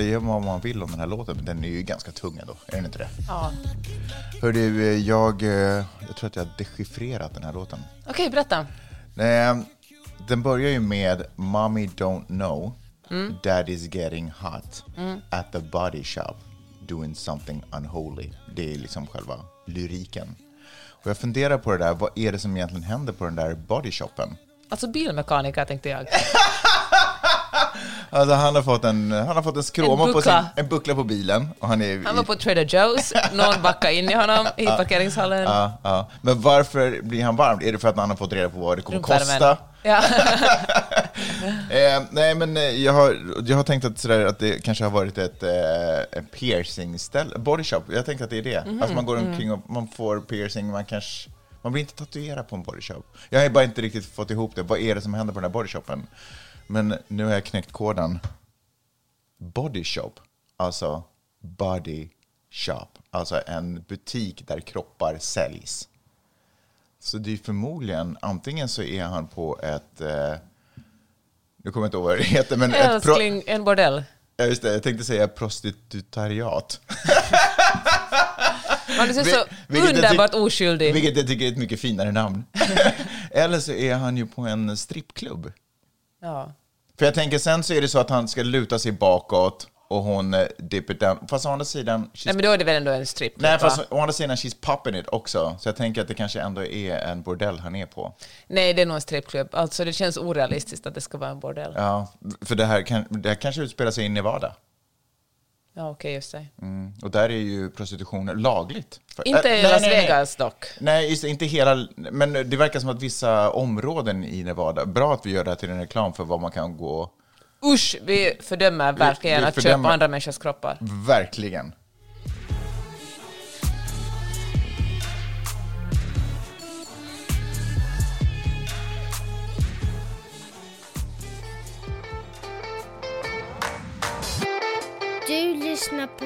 säga vad man vill om den här låten, men den är ju ganska tung ändå. Är den inte det? Ja. Hör du, jag, eh, jag tror att jag har dechiffrerat den här låten. Okej, berätta. Eh, Den börjar ju med Mommy don't know, Daddy's getting hot at the body shop doing something unholy. Det är liksom själva lyriken. Och jag funderar på det där, vad är det som egentligen händer på den där bodyshopen? Alltså bilmekaniker tänkte jag. Alltså han har fått en, han har fått en skråma En på sin, en buckla på bilen. Och han är Han var i- på Trader Joe's, någon backade in i honom i parkeringshallen. Ja, ja. Men varför blir han varm? Är det för att han har fått reda på vad det kommer kosta? Ja. Eh, nej, men eh, jag har, jag har tänkt att, sådär, att det kanske har varit ett eh, piercing-ställe, body shop. Jag tänker att det är det. Mhm, Alltså man går mm. omkring och man får piercing, man kanske... Man blir inte tatuerad på en body shop. Jag har bara inte riktigt fått ihop det. Vad är det som händer på den här body shopen? Men nu har jag knäckt koden. Body shop, alltså body shop. Alltså en butik där kroppar säljs. Så det är förmodligen, antingen så är han på ett, eh, nu kommer jag inte ihåg vad det heter, men ett pro, Älskling, en bordell. ja, just det, jag tänkte säga prostitutariat. Man är så Vi- vilket jag underbart tyck- oskyldig. Vilket jag tycker är ett mycket finare namn. Eller så är han ju på en strippklubb. Ja. För jag tänker sen så är det så att han ska luta sig bakåt och hon eh, dip it down. Fast å andra sidan, she's Nej, men då är det väl ändå en strip? Nej, va? fast å andra sidan, she's popping it också. Så jag tänker att det kanske ändå är en bordell han är på. Nej, det är nog en strippklubb. Alltså, det känns orealistiskt att det ska vara en bordell. Ja, Ja, för det här, kan, det här kanske utspelar sig i Nevada. Okej, just det. Mm. Och där är ju prostitution lagligt. Inte äh, i nej, Las nej, nej. Vegas dock. Nej, just inte hela... Men det verkar som att vissa områden i Nevada... Bra att vi gör det här till en reklam för vad man kan gå... Usch, vi fördömer verkligen vi att fördömer- köpa andra människors kroppar. Verkligen. Lyssnar på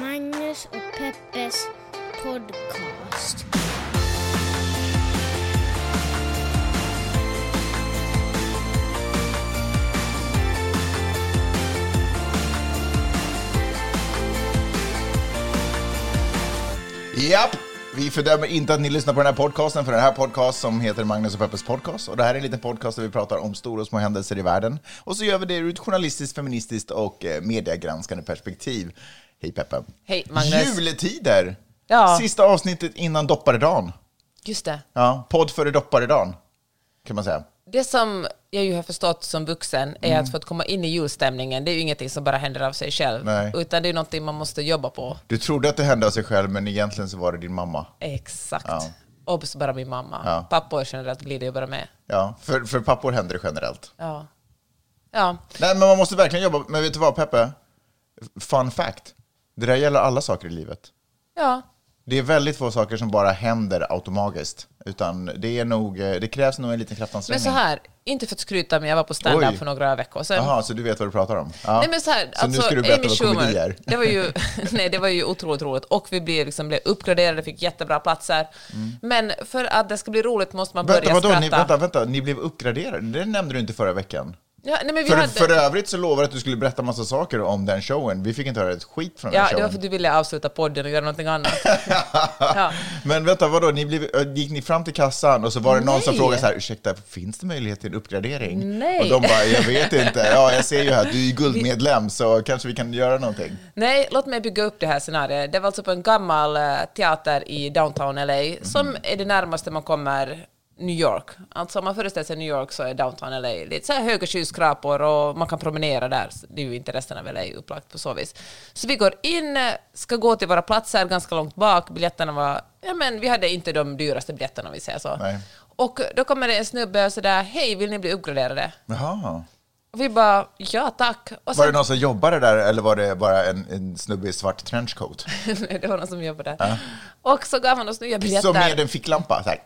Magnus och Peppes podcast. Japp! Vi fördömer inte att ni lyssnar på den här podcasten, för den här podcast som heter Magnus och Peppes podcast. Och det här är en liten podcast där vi pratar om stora och små händelser i världen. Och så gör vi det ur ett journalistiskt, feministiskt och eh, mediegranskande perspektiv. Hej Peppe! Hej, Magnus. Juletider! Ja. Sista avsnittet innan dopparedagen. Just det. Ja, podd före dopparedagen, kan man säga. Det som jag ju har förstått som vuxen är att för att komma in i julstämningen, det är ju ingenting som bara händer av sig själv. Nej. Utan det är någonting man måste jobba på. Du trodde att det hände av sig själv, men egentligen så var det din mamma. Exakt. Ja. Obs, bara min mamma. Ja. Pappor generellt glider ju bara med. Ja, för, för pappor händer det generellt. Ja. Ja. Nej, men man måste verkligen jobba. Men vet du vad, Peppe? Fun fact. Det där gäller alla saker i livet. Ja. Det är väldigt få saker som bara händer automatiskt. Utan det, är nog, eh, det krävs nog en liten Men kraftansträngning. så här, inte för att skryta, men jag var på stand-up för några veckor sedan. Jaha, så du vet vad du pratar om? Ja. Nej men så här, Så alltså nu ska du berätta Amy vad komedi är. det var ju, nej, det var ju otroligt roligt. Och vi blev, liksom, blev uppgraderade, fick jättebra platser. Men för att det ska bli roligt måste man börja Mm. Vänta, vadå? Ni, skratta. vänta, vänta, ni blev uppgraderade? Det nämnde du inte förra veckan. Ja, nej, För, hade, för övrigt så lovade du att du skulle berätta massa saker om den showen. Vi fick inte höra ett skit från ja, den det showen. var för att du ville avsluta podden och göra någonting annat. ja. Men vänta, vadå? Ni blev, gick ni fram till kassan och så var det någon som Nej. frågade så här, ursäkta, finns det möjlighet till en uppgradering? Nej. Och de bara, jag vet inte. Ja, jag ser ju här, du är guldmedlem, så kanske vi kan göra någonting. Nej, låt mig bygga upp det här scenariot. Det var alltså på en gammal eh, teater i downtown LA, som är det närmaste man kommer New York. Alltså om man föreställer sig New York så är downtown LA lite så här höga skyskrapor och man kan promenera där. Det är ju inte resten av LA upplagt på så vis. Så vi går in, ska gå till våra platser ganska långt bak. Biljetterna var, ja men vi hade inte de dyraste biljetterna om vi säger så. Nej. Och då kommer det en snubbe och sådär, hej vill ni bli uppgraderade? Jaha. Och vi bara, ja tack. Och Var sen- det någon som jobbade där eller var det bara en, en snubbe i svart trenchcoat? Nej, det var någon som jobbade där. Och så gav han oss nya biljetter. Som med en ficklampa? Så här.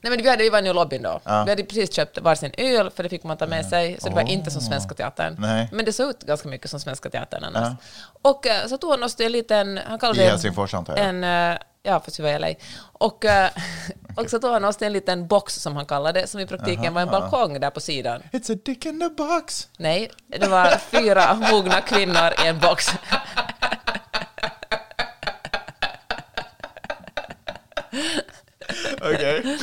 Nej, men vi, hade, vi var i lobbyn då. Ja. Vi hade precis köpt varsin öl, för det fick man ta med sig. Så det var inte som Svenska Teatern. Nej. Men det såg ut ganska mycket som Svenska Teatern annars. Och eh, så tog han oss till en liten... Han kallade I Helsingfors, antar jag. En, eh, Ja, fast vi var i LA. Och, eh, och så tog han oss till en liten box som han kallade det, som i praktiken var en balkong där på sidan. It's a dick in the box. Nej, det var fyra mogna kvinnor i en box. Okej.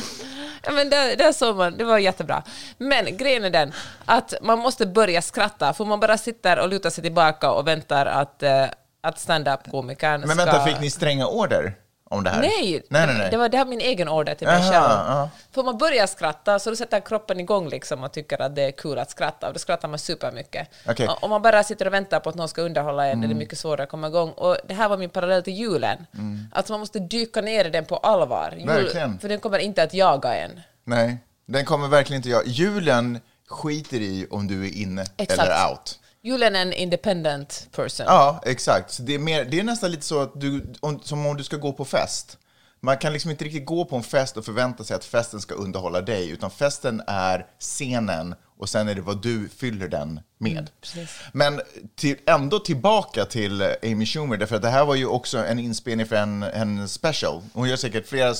Ja, men det, det såg man, det var jättebra. Men grejen är den att man måste börja skratta, för man bara sitter och lutar sig tillbaka och väntar att, eh, att stand-up-komikern Men ska... vänta, fick ni stränga order om det här? Nej, nej, nej. nej. Det, var, det här min egen order till mig Aha, själv. ja. För man börjar skratta, så då sätter kroppen igång liksom och tycker att det är kul att skratta, och då skrattar man supermycket. Mm. Och- Om man bara sitter och väntar på att någon ska underhålla en, är det mycket svårare att komma igång. Och det här var min parallell till julen. Alltså man måste dyka ner i den på allvar. Jul, Mm. Verkligen. För den kommer inte att jaga en. Nej, den kommer verkligen inte jag. Julen skiter i om du är inne Exakt. eller out. Julen är en independent person. Ja, exakt. Så det, är mer, det är nästan lite så att du, om, som om du ska gå på fest. Man kan liksom inte riktigt gå på en fest och förvänta sig att festen ska underhålla dig, utan festen är scenen och sen är det vad du fyller den med. precis. Men till, ändå tillbaka till Amy Schumer, därför att det här var ju också en inspelning för en, en special. Hon gör säkert flera,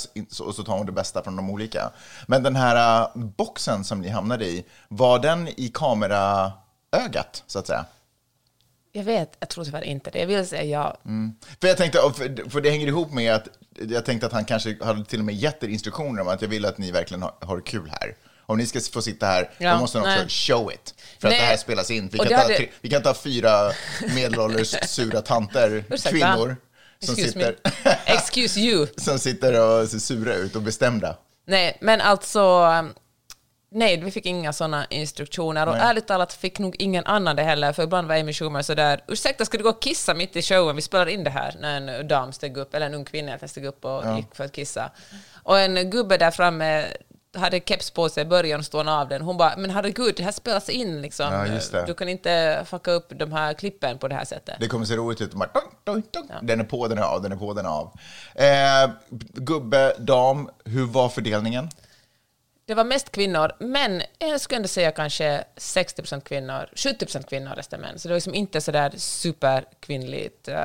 och så tar hon det bästa från de olika. Men den här eh, boxen som ni hamnade i, var den i kameraögat, så att säga? Jag vet, jag tror tyvärr inte det. Jag vill säga ja. För jag tänkte, för, för det hänger ihop med att jag tänkte att han kanske hade till och med gett er instruktioner om att jag vill att ni verkligen har, har kul här. Om ni ska få sitta här, Ja, då måste ni också nej. show it. För Nej. att det här spelas in. Vi kan, hade- tre, vi kan ta fyra medelålders sura tanter, Ursäkta? kvinnor, som Excuse sitter. Excuse you. som sitter och ser sura ut och bestämda. Nej, men alltså... Nej, vi fick inga sådana instruktioner och Nej. ärligt talat fick nog ingen annan det heller, för ibland var Amy Schumer sådär ursäkta, ska du gå och kissa mitt i showen? Vi spelar in det här, när en dam steg upp, eller en ung kvinna steg upp och gick för att kissa. Och en gubbe där framme hade keps på sig i början och stod av den. Hon bara, men herregud, det här spelas in liksom. Ja. Du kan inte fucka upp de här klippen på det här sättet. Det kommer se roligt ut. Bara, dong, dong, dong. Den är på, den är av, den är på, den är av. Eh, gubbe, dam, hur var fördelningen? Det var mest kvinnor, men jag skulle ändå säga kanske 60% kvinnor, 70% kvinnor resten män. Så det var liksom inte sådär superkvinnligt. eh,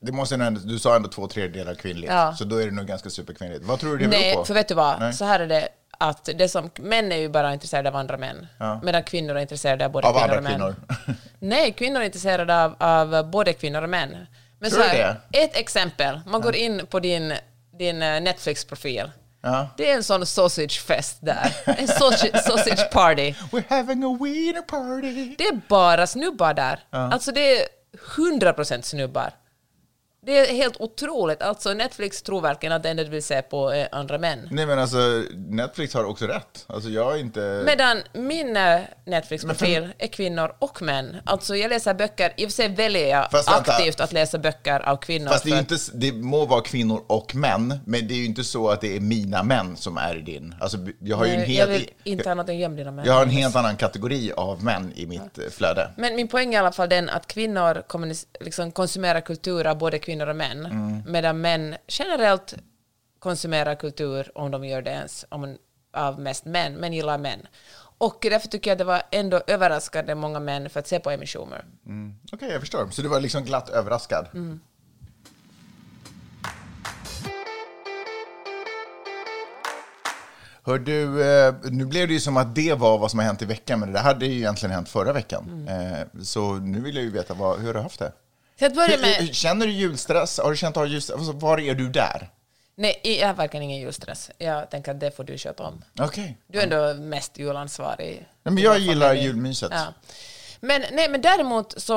Det måste ändå, du sa ändå två tredjedelar kvinnligt, Ja. så då är det nog ganska superkvinnligt. Vad tror du det beror Nej, på? för vet du vad? Nej. Så här är det att det som, män är ju bara intresserade av andra män, Ja. medan kvinnor är intresserade av både Av kvinnor och män. kvinnor. Nej, kvinnor är intresserade av, av både kvinnor och män. Men Tror så här, ett exempel. Man går in på din, din eh, Netflix-profil. Ja. Det är en sån sausagefest där. En sausage, sausage party. We're having a wiener party. Det är bara snubbar där. Alltså det är 100% snubbar. Det är helt otroligt. Alltså Netflix tror verkligen att det enda du vill se på är andra män. Nej men alltså, Netflix har också rätt. Alltså jag är inte... Medan min eh, Netflix-profil är kvinnor och män. Alltså jag läser böcker, i och för sig väljer jag Fast vänta. aktivt att läsa böcker av kvinnor. Fast det, är ju inte, det må vara kvinnor och män, men det är ju inte så att det är mina män som är din. Alltså, jag har ju en Nej, helt, jag vill inte ha något dina män. jag har en helt annan kategori av män i mitt eh, flöde. Men min poäng är i alla fall den att kvinnor kommunis- liksom konsumerar kultur av både kvinnor och män, Mm. medan män generellt konsumerar kultur, om de gör det ens, om, av mest män, men gillar män. Och därför tycker jag det var ändå överraskande många män för att se på Amy Schumer. Okej, jag förstår. Så du var liksom glatt överraskad? Mm. Hör du, eh, nu blev det ju som att det var vad som har hänt i veckan, men det hade ju egentligen hänt förra veckan. Mm. Eh, Så nu vill jag ju veta, vad, hur har du haft det? Så att börja med... känner du julstress? Har du känt av julstress? Alltså, var är du där? Nej, jag har verkligen ingen julstress. Jag tänker att det får du köpa om. Okej. Du är ändå mest julansvarig. men i jag gillar julmyset. Ja. Men, nej, men däremot så...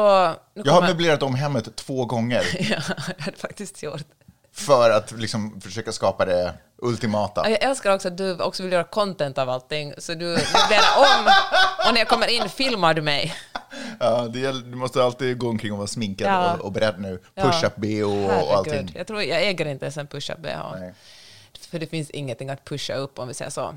Jag har möblerat om hemmet två gånger Ja, jag har faktiskt gjort. för att liksom försöka skapa det ultimata. Ja, Jag älskar också att du också vill göra content av allting, så du möblerar om och när jag kommer in filmar du mig. Ja, det gäller, du måste alltid gå omkring och vara sminkad Ja. och, och beredd nu. Ja. Push-up-bh och Herregud. allting. Jag tror jag äger inte ens en push-up bh. Nej. För det finns ingenting att pusha upp om vi säger så.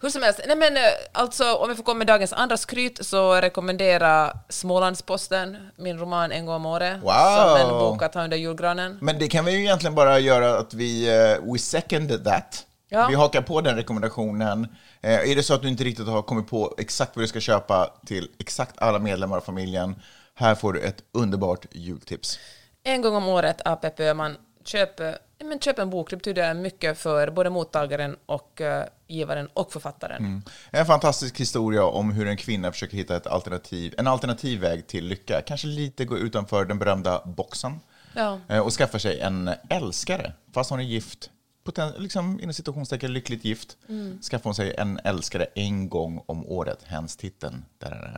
Hur som helst, nej men eh, alltså om vi får komma med dagens andra skryt så rekommendera Smålandsposten, min roman En gång om året, Wow. som en bok att ha under julgranen. Men det kan vi ju egentligen bara göra att vi uh, we second that. Ja. Vi hakar på den rekommendationen. Eh, är det så att du inte riktigt har kommit på exakt vad du ska köpa till exakt alla medlemmar av familjen, här får du ett underbart jultips. En gång om året av Peppe Öhman. köp, eh, men köp en bok. Det betyder mycket för både mottagaren och eh, givaren och författaren. En fantastisk historia om hur en kvinna försöker hitta ett alternativ, en alternativ väg till lycka. Kanske lite gå utanför den berömda boxen. Ja. Eh, Och skaffa sig en älskare, fast hon är gift. Poten, liksom, inom situationstecken lyckligt gift. Mm. Skaffar hon sig en älskare en gång om året. Hens titeln. Där.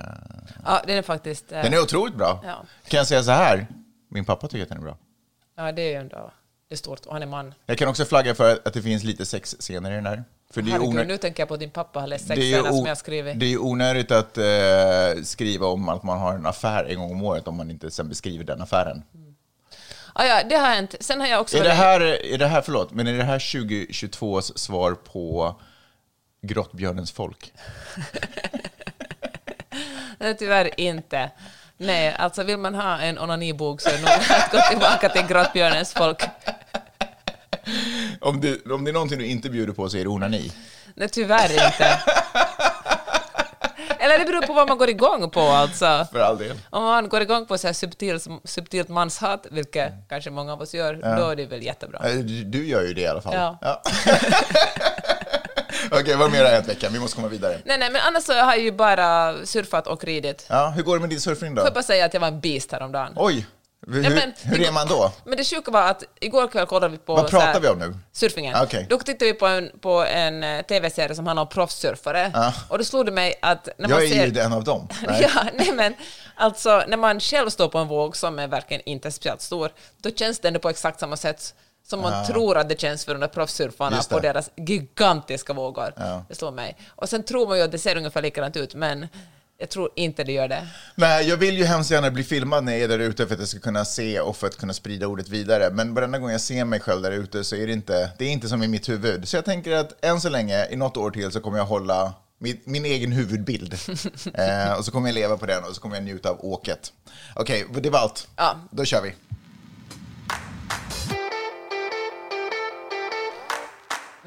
Ja, den är faktiskt... eh, Den är otroligt bra. Ja. Kan jag säga så här? Min pappa tycker att den är bra. Ja, det är ju ändå... Det stort. Och han är man. Jag kan också flagga för att det finns lite sexscener i den här. För det är, Herregud, nu tänker jag på att din pappa har läst sexscener som jag skrivit. det är ju onödigt att eh, skriva om att man har en affär en gång om året om man inte sen beskriver den affären. Ah, ja, det har hänt. Sen har jag också... Är det, här, är det här, förlåt, men är det här 2022s svar på Grottbjörnens folk? Nej, tyvärr inte. Nej, alltså vill man ha en onanibok så är det nog att gå tillbaka till Grottbjörnens folk. Om det, om det är någonting du inte bjuder på så är det onani. Nej, tyvärr inte. Eller det beror på vad man går igång på alltså. För all del. Om man går igång på så här subtilt, subtilt manshat, vilket kanske många av oss gör, då är det väl jättebra. Eh, Du gör ju det i alla fall. Ja. Okej, vad mer har hänt veckan? Vi måste komma vidare. Nej, nej, men annars så har jag ju bara surfat och ridit. Ja, hur går det med din surfning då? Får jag bara säga att jag var en beast häromdagen. Oj, hur, Nej, men- hur är man då? Men det sjuka var att igår kväll kollade vi på... Vad så här- pratar vi om nu? Surfingen. Ah, okej. Då tittade vi på en, på en eh, tv-serie som handlar om proffssurfare. Ja. Och då slog det mig att när Jag man är ser... ju en av dem. Nej. Ja, nej men alltså när man själv står på en våg som är verkligen inte speciellt stor, då känns det ändå på exakt samma sätt som man tror att det känns för de där proffssurfarna på deras gigantiska vågor. Ja. Det slår mig. Och sen tror man ju att det ser ungefär likadant ut, men jag tror inte det gör det. Nej, jag vill ju hemskt gärna bli filmad när jag är där ute för att jag ska kunna se och för att kunna sprida ordet vidare. Men varenda gång jag ser mig själv där ute så är det inte, det är inte som i mitt huvud. Så jag tänker att än så länge, i något år till, så kommer jag hålla min, min egen huvudbild. eh, och så kommer jag leva på den och så kommer jag njuta av åket. Okej, det var allt. Ja. Då kör vi.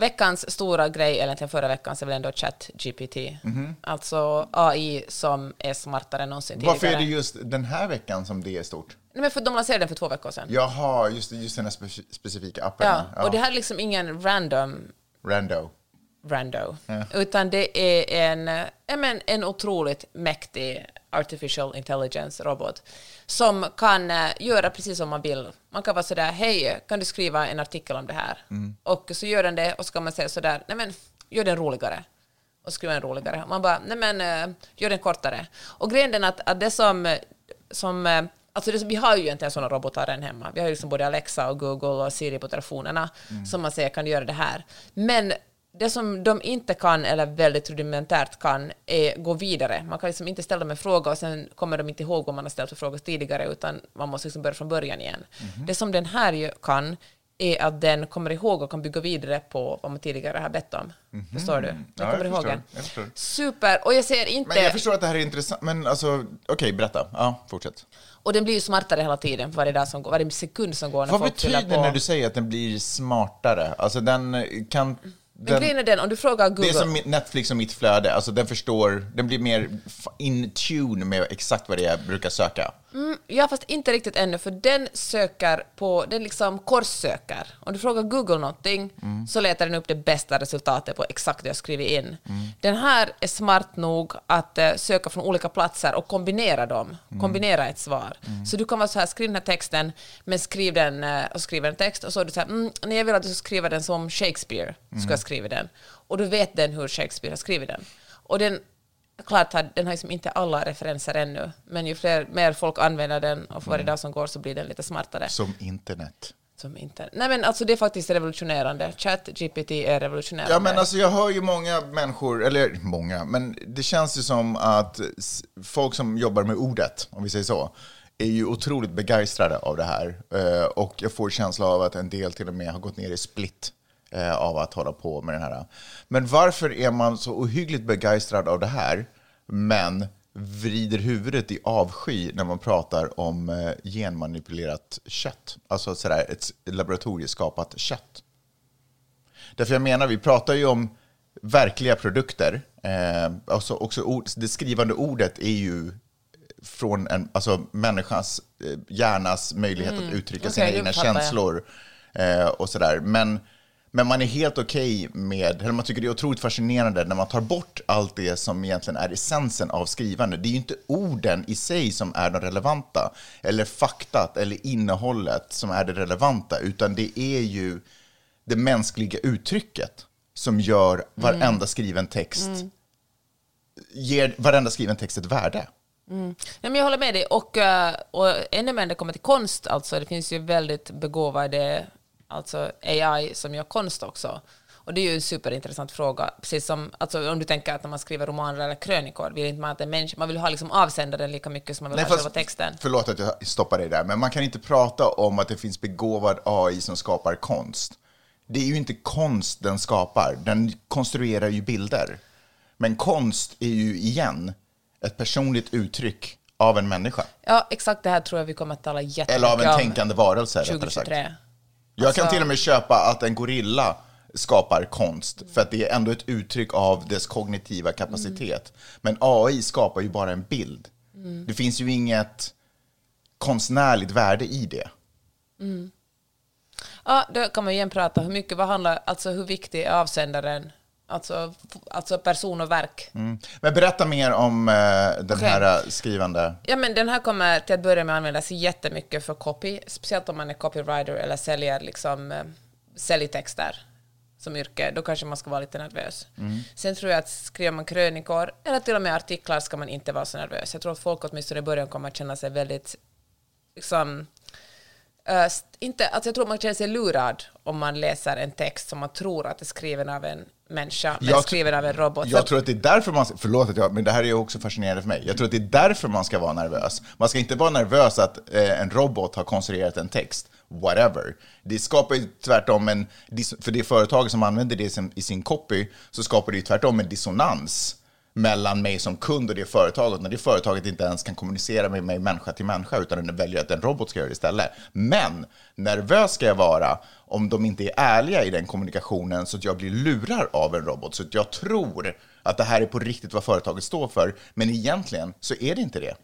Veckans stora grej, eller egentligen förra veckans, är väl ändå ChatGPT. Mhm. Alltså AI som är smartare än någonsin tidigare. Varför är det just den här veckan som det är stort? Nej, men för de lanserade den för två veckor sedan. Jaha, just, just den här spe- specifika appen. Ja, och det här är liksom ingen random Rando. Rando, Ja. utan det är en, men en otroligt mäktig artificial intelligence-robot som kan eh, göra precis som man vill. Man kan vara sådär, hej, kan du skriva en artikel om det här? Mm. Och så gör den det och så kan man säga sådär, nej men, gör den roligare. Och skriva en roligare. Man bara, nej men, eh, gör den kortare. Och grejen är att, att det som, som eh, Alltså det, vi har ju inte sådana robotar än hemma. Vi har ju liksom både Alexa och Google och Siri på telefonerna som man säger kan göra det här. Men det som de inte kan, eller väldigt rudimentärt kan, är gå vidare. Man kan liksom inte ställa dem en fråga och sen kommer de inte ihåg vad man har ställt för frågor tidigare, utan man måste liksom börja från början igen. Det som den här kan, är att den kommer ihåg och kan bygga vidare på vad man tidigare har bett om. Förstår du? Den Ja, jag kommer ihåg förstår. Jag förstår. Super! Och jag ser inte... Men jag förstår att det här är intressant, men alltså, okej, berätta. Ja, fortsätt. Och den blir ju smartare hela tiden, varje, dag som går, varje sekund som går när Vad folk betyder det på. när du säger att den blir smartare? Alltså den eh, kan... Men Den, grejen är den, om du frågar det Google... är som Netflix och mitt flöde, alltså den förstår, den blir mer in tune med exakt vad det är jag brukar söka. Mm, ja, fast inte riktigt ännu, för den söker på, den liksom korssöker. Om du frågar Google någonting så letar den upp det bästa resultatet på exakt det jag skrivit in. Den här är smart nog att eh, söka från olika platser och kombinera dem, kombinera ett svar. Så du kan vara så här, skriv den här texten, men skriv den, eh, och skriver en text och så är du så här, mm, nej, jag vill att du ska skriva den som Shakespeare, ska jag skriva den. Och då vet den hur Shakespeare har skrivit den. Och den klart har den har liksom inte alla referenser ännu, men ju fler, mer folk använder den och för varje dag som går så blir den lite smartare. Som internet. Som inte. Nej men alltså det är faktiskt revolutionerande. ChatGPT är revolutionerande. Ja, men alltså jag hör ju många människor, eller många, men det känns ju som att folk som jobbar med ordet, om vi säger så, är ju otroligt begeistrade av det här. Eh, Och jag får känsla av att en del till och med har gått ner i split eh, av att hålla på med den här. Men varför är man så ohyggligt begeistrad av det här, men vrider huvudet i avsky när man pratar om eh, genmanipulerat kött? Alltså sådär, ett laboratorieskapat kött. Därför jag menar, vi pratar ju om verkliga produkter. Eh, alltså också ord, det skrivande ordet är ju från en, alltså människans eh, hjärnas möjlighet att uttrycka Mm. Okej, sina egna känslor Eh, och sådär. Men, men man är helt okej med, eller man tycker det är otroligt fascinerande när man tar bort allt det som egentligen är essensen av skrivande. Det är ju inte orden i sig som är de relevanta, eller faktat eller innehållet som är det relevanta, utan det är ju det mänskliga uttrycket som gör varenda skriven text, ger varenda skriven text ett värde. Nej, men jag håller med dig. Och, eh, och ännu mer när det kommer till konst, alltså, det finns ju väldigt begåvade alltså AI som gör konst också. Och det är ju en superintressant fråga. Precis som alltså, om du tänker att när man skriver romaner eller krönikor, vill inte man att en människa, man vill ha liksom avsändaren lika mycket som man vill Nej, ha själva texten. Förlåt att jag stoppar dig där, men man kan inte prata om att det finns begåvad AI som skapar konst. Det är ju inte konst den skapar, den konstruerar ju bilder. Men konst är ju igen ett personligt uttryck av en människa. Ja, exakt det här tror jag vi kommer att tala jättemycket Eller av en om tänkande varelse, rättare sagt. 2023. Jag kan Alltså- till och med köpa att en gorilla skapar konst, för att det är ändå ett uttryck av dess kognitiva kapacitet. Men AI skapar ju bara en bild. Det finns ju inget konstnärligt värde i det. Ja, då kan man igen prata hur mycket, vad handlar, alltså hur viktig är avsändaren, alltså, alltså person och verk. Mm. Men berätta mer om eh, den Okej. här eh, skrivande. Ja, men den här kommer till att börja med användas jättemycket för copy, speciellt om man är copywriter eller säljer liksom, eh, säljtexter som yrke, då kanske man ska vara lite nervös. Sen tror jag att skriver man krönikor eller till och med artiklar ska man inte vara så nervös. Jag tror att folk åtminstone i början kommer att känna sig väldigt liksom, eh, inte, alltså jag tror man känner sig lurad om man läser en text som man tror att är skriven av en människa, men Jag skriven av en robot. Jag tror att det är därför man, förlåt att jag, men det här är också fascinerande för mig. Jag tror att det är därför man ska vara nervös. Man ska inte vara nervös att eh, en robot har konstruerat en text, whatever. Det skapar ju tvärtom en, för det företag som använder det i sin, i sin copy, så skapar det ju tvärtom en dissonans mellan mig som kund och det företaget, när det företaget inte ens kan kommunicera med mig människa till människa, utan den väljer att en robot ska göra det istället. Men nervös ska jag vara om de inte är ärliga i den kommunikationen så att jag blir lurad av en robot, så att jag tror att det här är på riktigt vad företaget står för, men egentligen så är det inte det.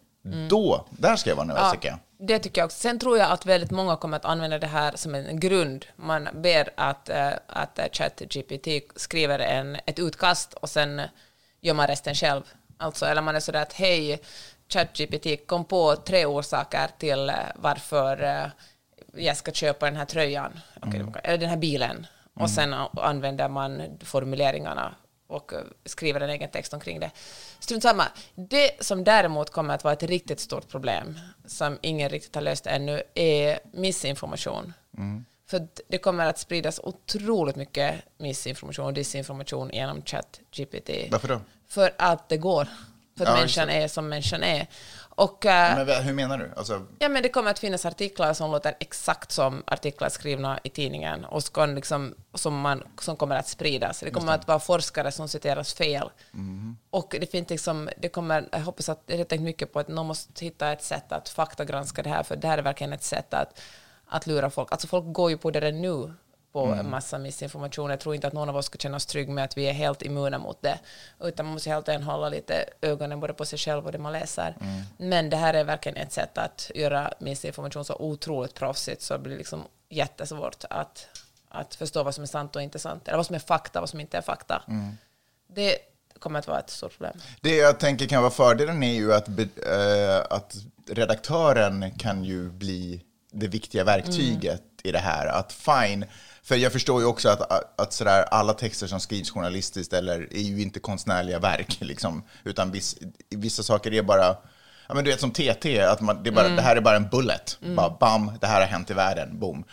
Då, där ska jag vara nervös tycker jag. Det tycker jag också. Sen tror jag att väldigt många kommer att använda det här som en grund. Man ber att, eh, att eh, ChatGPT skriver en, ett utkast och sen gör man resten själv. Alltså, eller man är sådär att hej, ChatGPT kom på tre orsaker till eh, varför eh, jag ska köpa den här tröjan, Okej, eller den här bilen. Och sen a- använder man formuleringarna och eh, skriver en egen text omkring det. Strunt samma. Det som däremot kommer att vara ett riktigt stort problem, som ingen riktigt har löst ännu, är missinformation. För det kommer att spridas otroligt mycket missinformation och disinformation genom ChatGPT. Varför då? För att det går. För att Ja, människan är som människan är. Och, eh, Men hur menar du? Alltså, Ja, men det kommer att finnas artiklar som låter exakt som artiklar skrivna i tidningen och ska liksom, som, man, som kommer att spridas. Det kommer att vara forskare som citeras fel. Och det finns liksom, det kommer, jag hoppas att, jag har tänkt mycket på att någon måste hitta ett sätt att faktagranska det här, för det här är verkligen ett sätt att, att lura folk. Alltså folk går ju på det redan nu på en massa missinformation. Jag tror inte att någon av oss ska känna oss trygg med att vi är helt immuna mot det, utan man måste helt enkelt hålla lite ögonen både på sig själv och det man läser. Men det här är verkligen ett sätt att göra missinformation så otroligt proffsigt så det blir liksom jättesvårt att, att förstå vad som är sant och inte sant, eller vad som är fakta och vad som inte är fakta. Det kommer att vara ett stort problem. Det jag tänker kan vara fördelen är ju att, eh, att redaktören kan ju bli det viktiga verktyget i det här. Att fine, för jag förstår ju också att, att, sådär, alla texter som skrivs journalistiskt eller är ju inte konstnärliga verk, liksom, utan viss, vissa saker är bara Ja, men du vet som TT, att man, det, är bara, det här är bara en bullet. Bara bam, det här har hänt i världen, boom.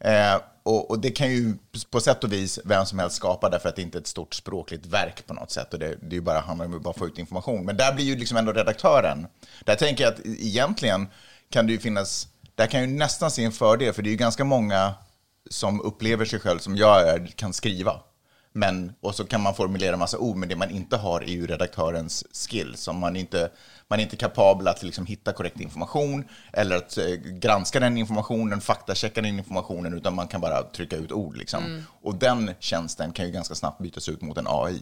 Eh, och, och det kan ju på sätt och vis vem som helst skapa därför att det inte är ett stort språkligt verk på något sätt. Och det, det är ju bara, handlar om att bara få ut information. Men där blir ju liksom ändå redaktören. Där tänker jag att egentligen kan det ju finnas, där kan jag ju nästan se en fördel, för det är ju ganska många som upplever sig själv som jag är, kan skriva. Men, och så kan man formulera massa ord, men det man inte har är ju redaktörens skills. Om man inte, man är inte kapabel att liksom hitta korrekt information eller att eh, granska den informationen, faktachecka den informationen, utan man kan bara trycka ut ord. Liksom. Och den tjänsten kan ju ganska snabbt bytas ut mot en AI.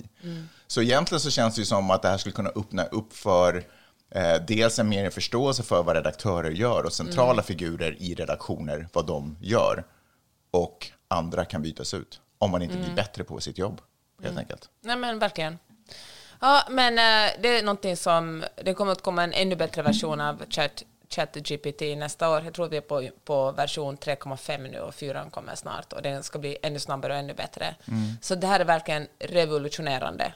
Så egentligen så känns det ju som att det här skulle kunna öppna upp för dels en mer förståelse för vad redaktörer gör och centrala figurer i redaktioner, vad de gör. och andra kan bytas ut. Om man inte blir bättre på sitt jobb, helt enkelt. Nej men verkligen. Ja, men eh, det är någonting som, det kommer att komma en ännu bättre version av Chat, ChatGPT nästa år. Jag tror vi är på, på version 3,5 nu och 4 kommer snart och den ska bli ännu snabbare och ännu bättre. Så det här är verkligen revolutionerande.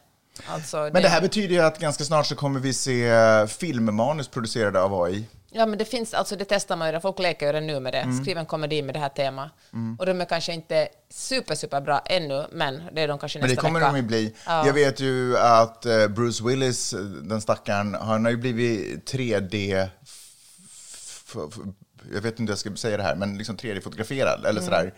Alltså, Men det här betyder ju att ganska snart så kommer vi se eh, filmmanus producerade av AI. Ja, men det finns, alltså det testar man ju, folk leker ju redan nu med det. Mm. Skriv en komedi med det här temat. Och de är kanske inte super, super bra ännu, men det är de kanske Men det nästa kommer vecka. de ju bli. Ja. Jag vet ju att eh, Bruce Willis, eh, den stackaren, han har ju blivit 3D... f- f- Jag vet inte hur jag ska säga det här, men liksom 3D-fotograferad, eller Mm. sådär.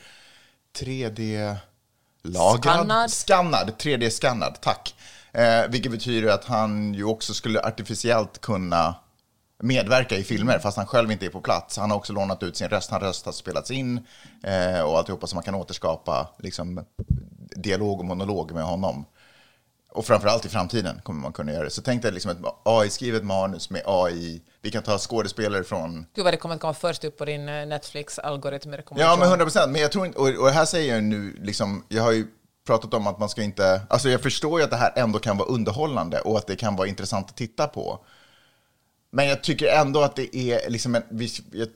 3D-lagrad? Skannad. Skannad, 3D-skannad, tack. Eh, vilket betyder att han ju också skulle artificiellt kunna medverka i filmer, fast han själv inte är på plats. Han har också lånat ut sin röst, hans röst har spelats in eh, och alltihopa så man kan återskapa liksom, dialog och monolog med honom. Och framförallt i framtiden kommer man kunna göra det. Så tänk dig liksom ett AI-skrivet manus med AI. Vi kan ta skådespelare från... Gud vad det kommer att komma först upp på din eh, Netflix-algoritm. Ja, men 100 procent. Men jag tror inte... Och, och här säger jag nu, liksom, jag har ju pratat om att man ska inte... Alltså jag förstår ju att det här ändå kan vara underhållande och att det kan vara intressant att titta på. Men jag tycker ändå att det är liksom en... Jag,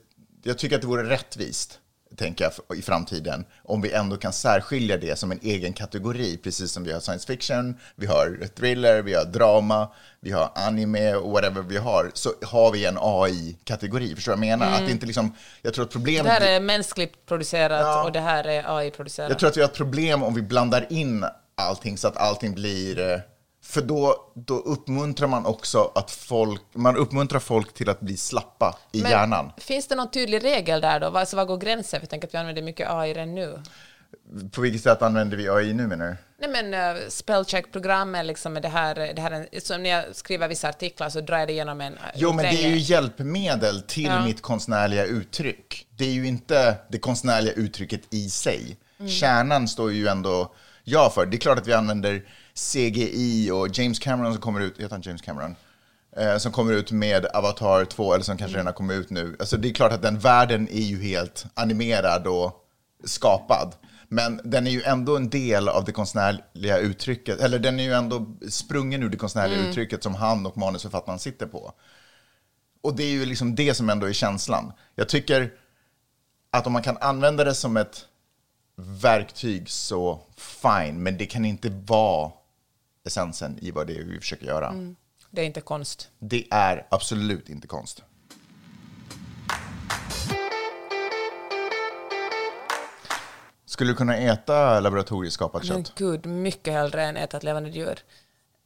jag tycker att det vore rättvist, tänker jag, i framtiden, om vi ändå kan särskilja det som en egen kategori, precis som vi har science fiction, vi har thriller, vi har drama, vi har anime och whatever vi har, så har vi en AI-kategori. Förstår du vad jag menar? Att det inte liksom... Jag tror att problemet... Det här är mänskligt producerat Ja. och det här är AI-producerat. Jag tror att vi har ett problem om vi blandar in allting så att allting blir... eh, För då, då uppmuntrar man också att folk... Man uppmuntrar folk till att bli slappa i Men hjärnan. Finns det någon tydlig regel där då? Alltså, vad går gränsen? För jag tänker att vi använder mycket AI redan nu. På vilket sätt använder vi AI nu menar du? Nej men uh, spellcheck-program är liksom det här, det här är, som när jag skriver vissa artiklar så drar jag det igenom en eh, Jo, men det är ju hjälpmedel till Ja. mitt konstnärliga uttryck. Det är ju inte det konstnärliga uttrycket i sig. Mm. Kärnan står ju ändå jag för. Det är klart att vi använder CGI och James Cameron som kommer ut, heter han James Cameron? Eh, som kommer ut med Avatar 2, eller som kanske redan kommit ut nu. Alltså det är klart att den världen är ju helt animerad och skapad. Men den är ju ändå en del av det konstnärliga uttrycket, eller den är ju ändå sprungen ur det konstnärliga uttrycket som han och manusförfattaren sitter på. Och det är ju liksom det som ändå är känslan. Jag tycker att om man kan använda det som ett verktyg så fine, men det kan inte vara essensen i vad det är vi försöker göra. Det är inte konst. Det är absolut inte konst. Skulle du kunna äta laboratorieskapat Men kött? gud, mycket hellre än äta ett levande djur.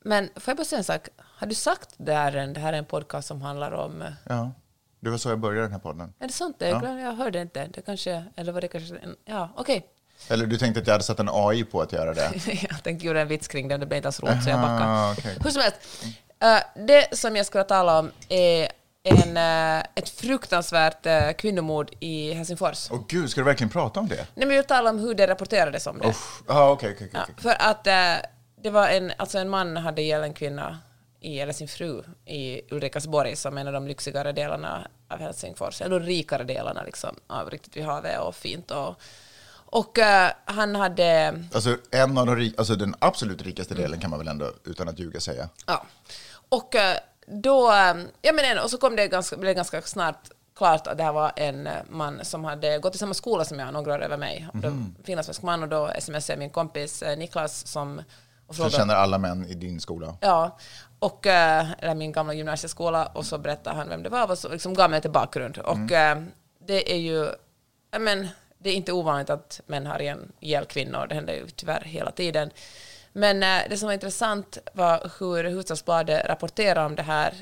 Men får jag bara säga en sak? Har du sagt det här, är en- det här är en podcast som handlar om... eh, Ja, det var så jag började den här podden. Är det sant? Det? Jag, jag hörde inte. Det kanske... Eller var det kanske... Ja, okej. Eller du tänkte att jag hade satt en AI på att göra det? jag tänkte göra en vits kring det, det blev inte alls roligt, så jag backade. Ah, okej. Hur som helst, eh, det som jag skulle tala om är en, eh, ett fruktansvärt uh, kvinnomord i Helsingfors. Åh gud, ska du verkligen prata om det? Nej, men jag vill tala om hur det rapporterades om det. Uff. Ja, okej, okej, Ja, okej. för att eh, det var en, alltså en man hade ihjäl en kvinna, i, eller sin fru, i Ulrikasborg som en av de lyxigare delarna av Helsingfors, eller de rikare delarna liksom, av riktigt vid havet och fint. Och, och eh, han hade... Alltså, en av de alltså den absolut rikaste delen kan man väl ändå, utan att ljuga, säga. Ja. Och eh, då, eh, ja men en- och så kom det ganska, blev det ganska snart klart att det här var en man som hade gått i samma skola som jag, några år över mig. Då, Finlandssvensk man och då smsade min kompis Niklas som och frågade, känner alla män i din skola. Ja, och, eller min gamla gymnasieskola och så berättade han vem det var och så liksom gav mig lite bakgrund. Och eh, det är ju, men, det är inte ovanligt att män har ihjäl kvinnor, det händer ju tyvärr hela tiden. Men eh, det som var intressant var hur Hufvudstadsbladet rapporterade om det här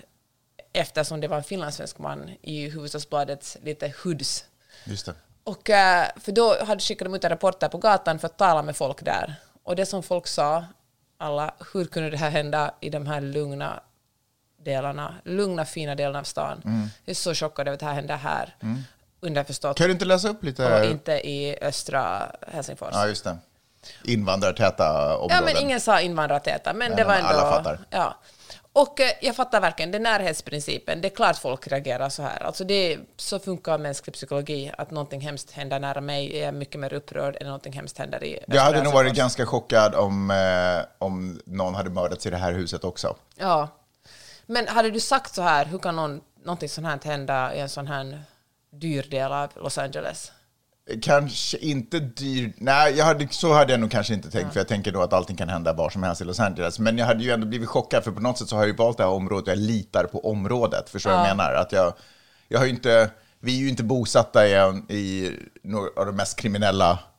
eftersom det var en finlandssvensk man i Hufvudstadsbladets lite hoods. Just det. Och, eh, för då hade skickat de ut en reporter på gatan för att tala med folk där. Och det som folk sa, alla, hur kunde det här hända i de här lugna delarna, lugna fina delarna av stan? Jag är så chockad över att det här hände här. Underförstått. Kan du inte läsa upp Och lite? inte i östra Helsingfors. Ja, just det. Invandrartäta områden. Ja, men ingen sa invandrartäta, men Nej, det var men ändå... alla fattar. Ja. Och eh, jag fattar verkligen, det är närhetsprincipen. Det är klart folk reagerar så här. Alltså det, så funkar mänsklig psykologi, att någonting hemskt händer nära mig är jag mycket mer upprörd än någonting hemskt händer i Jag hade nog varit ganska chockad om, eh, om någon hade mördats i det här huset också. Ja. Men hade du sagt så här, hur kan någon, någonting sånt här hända i en sån här dyr del av Los Angeles? Kanske inte dyr... Nej, jag hade, så hade jag nog kanske inte tänkt, för jag tänker då att allting kan hända var som helst i Los Angeles. Men jag hade ju ändå blivit chockad, för på något sätt så har jag ju valt det här området, jag litar på området. Förstår du vad jag menar? Att jag, jag har inte... Vi är ju inte bosatta i, en- i några av de mest kriminella kri-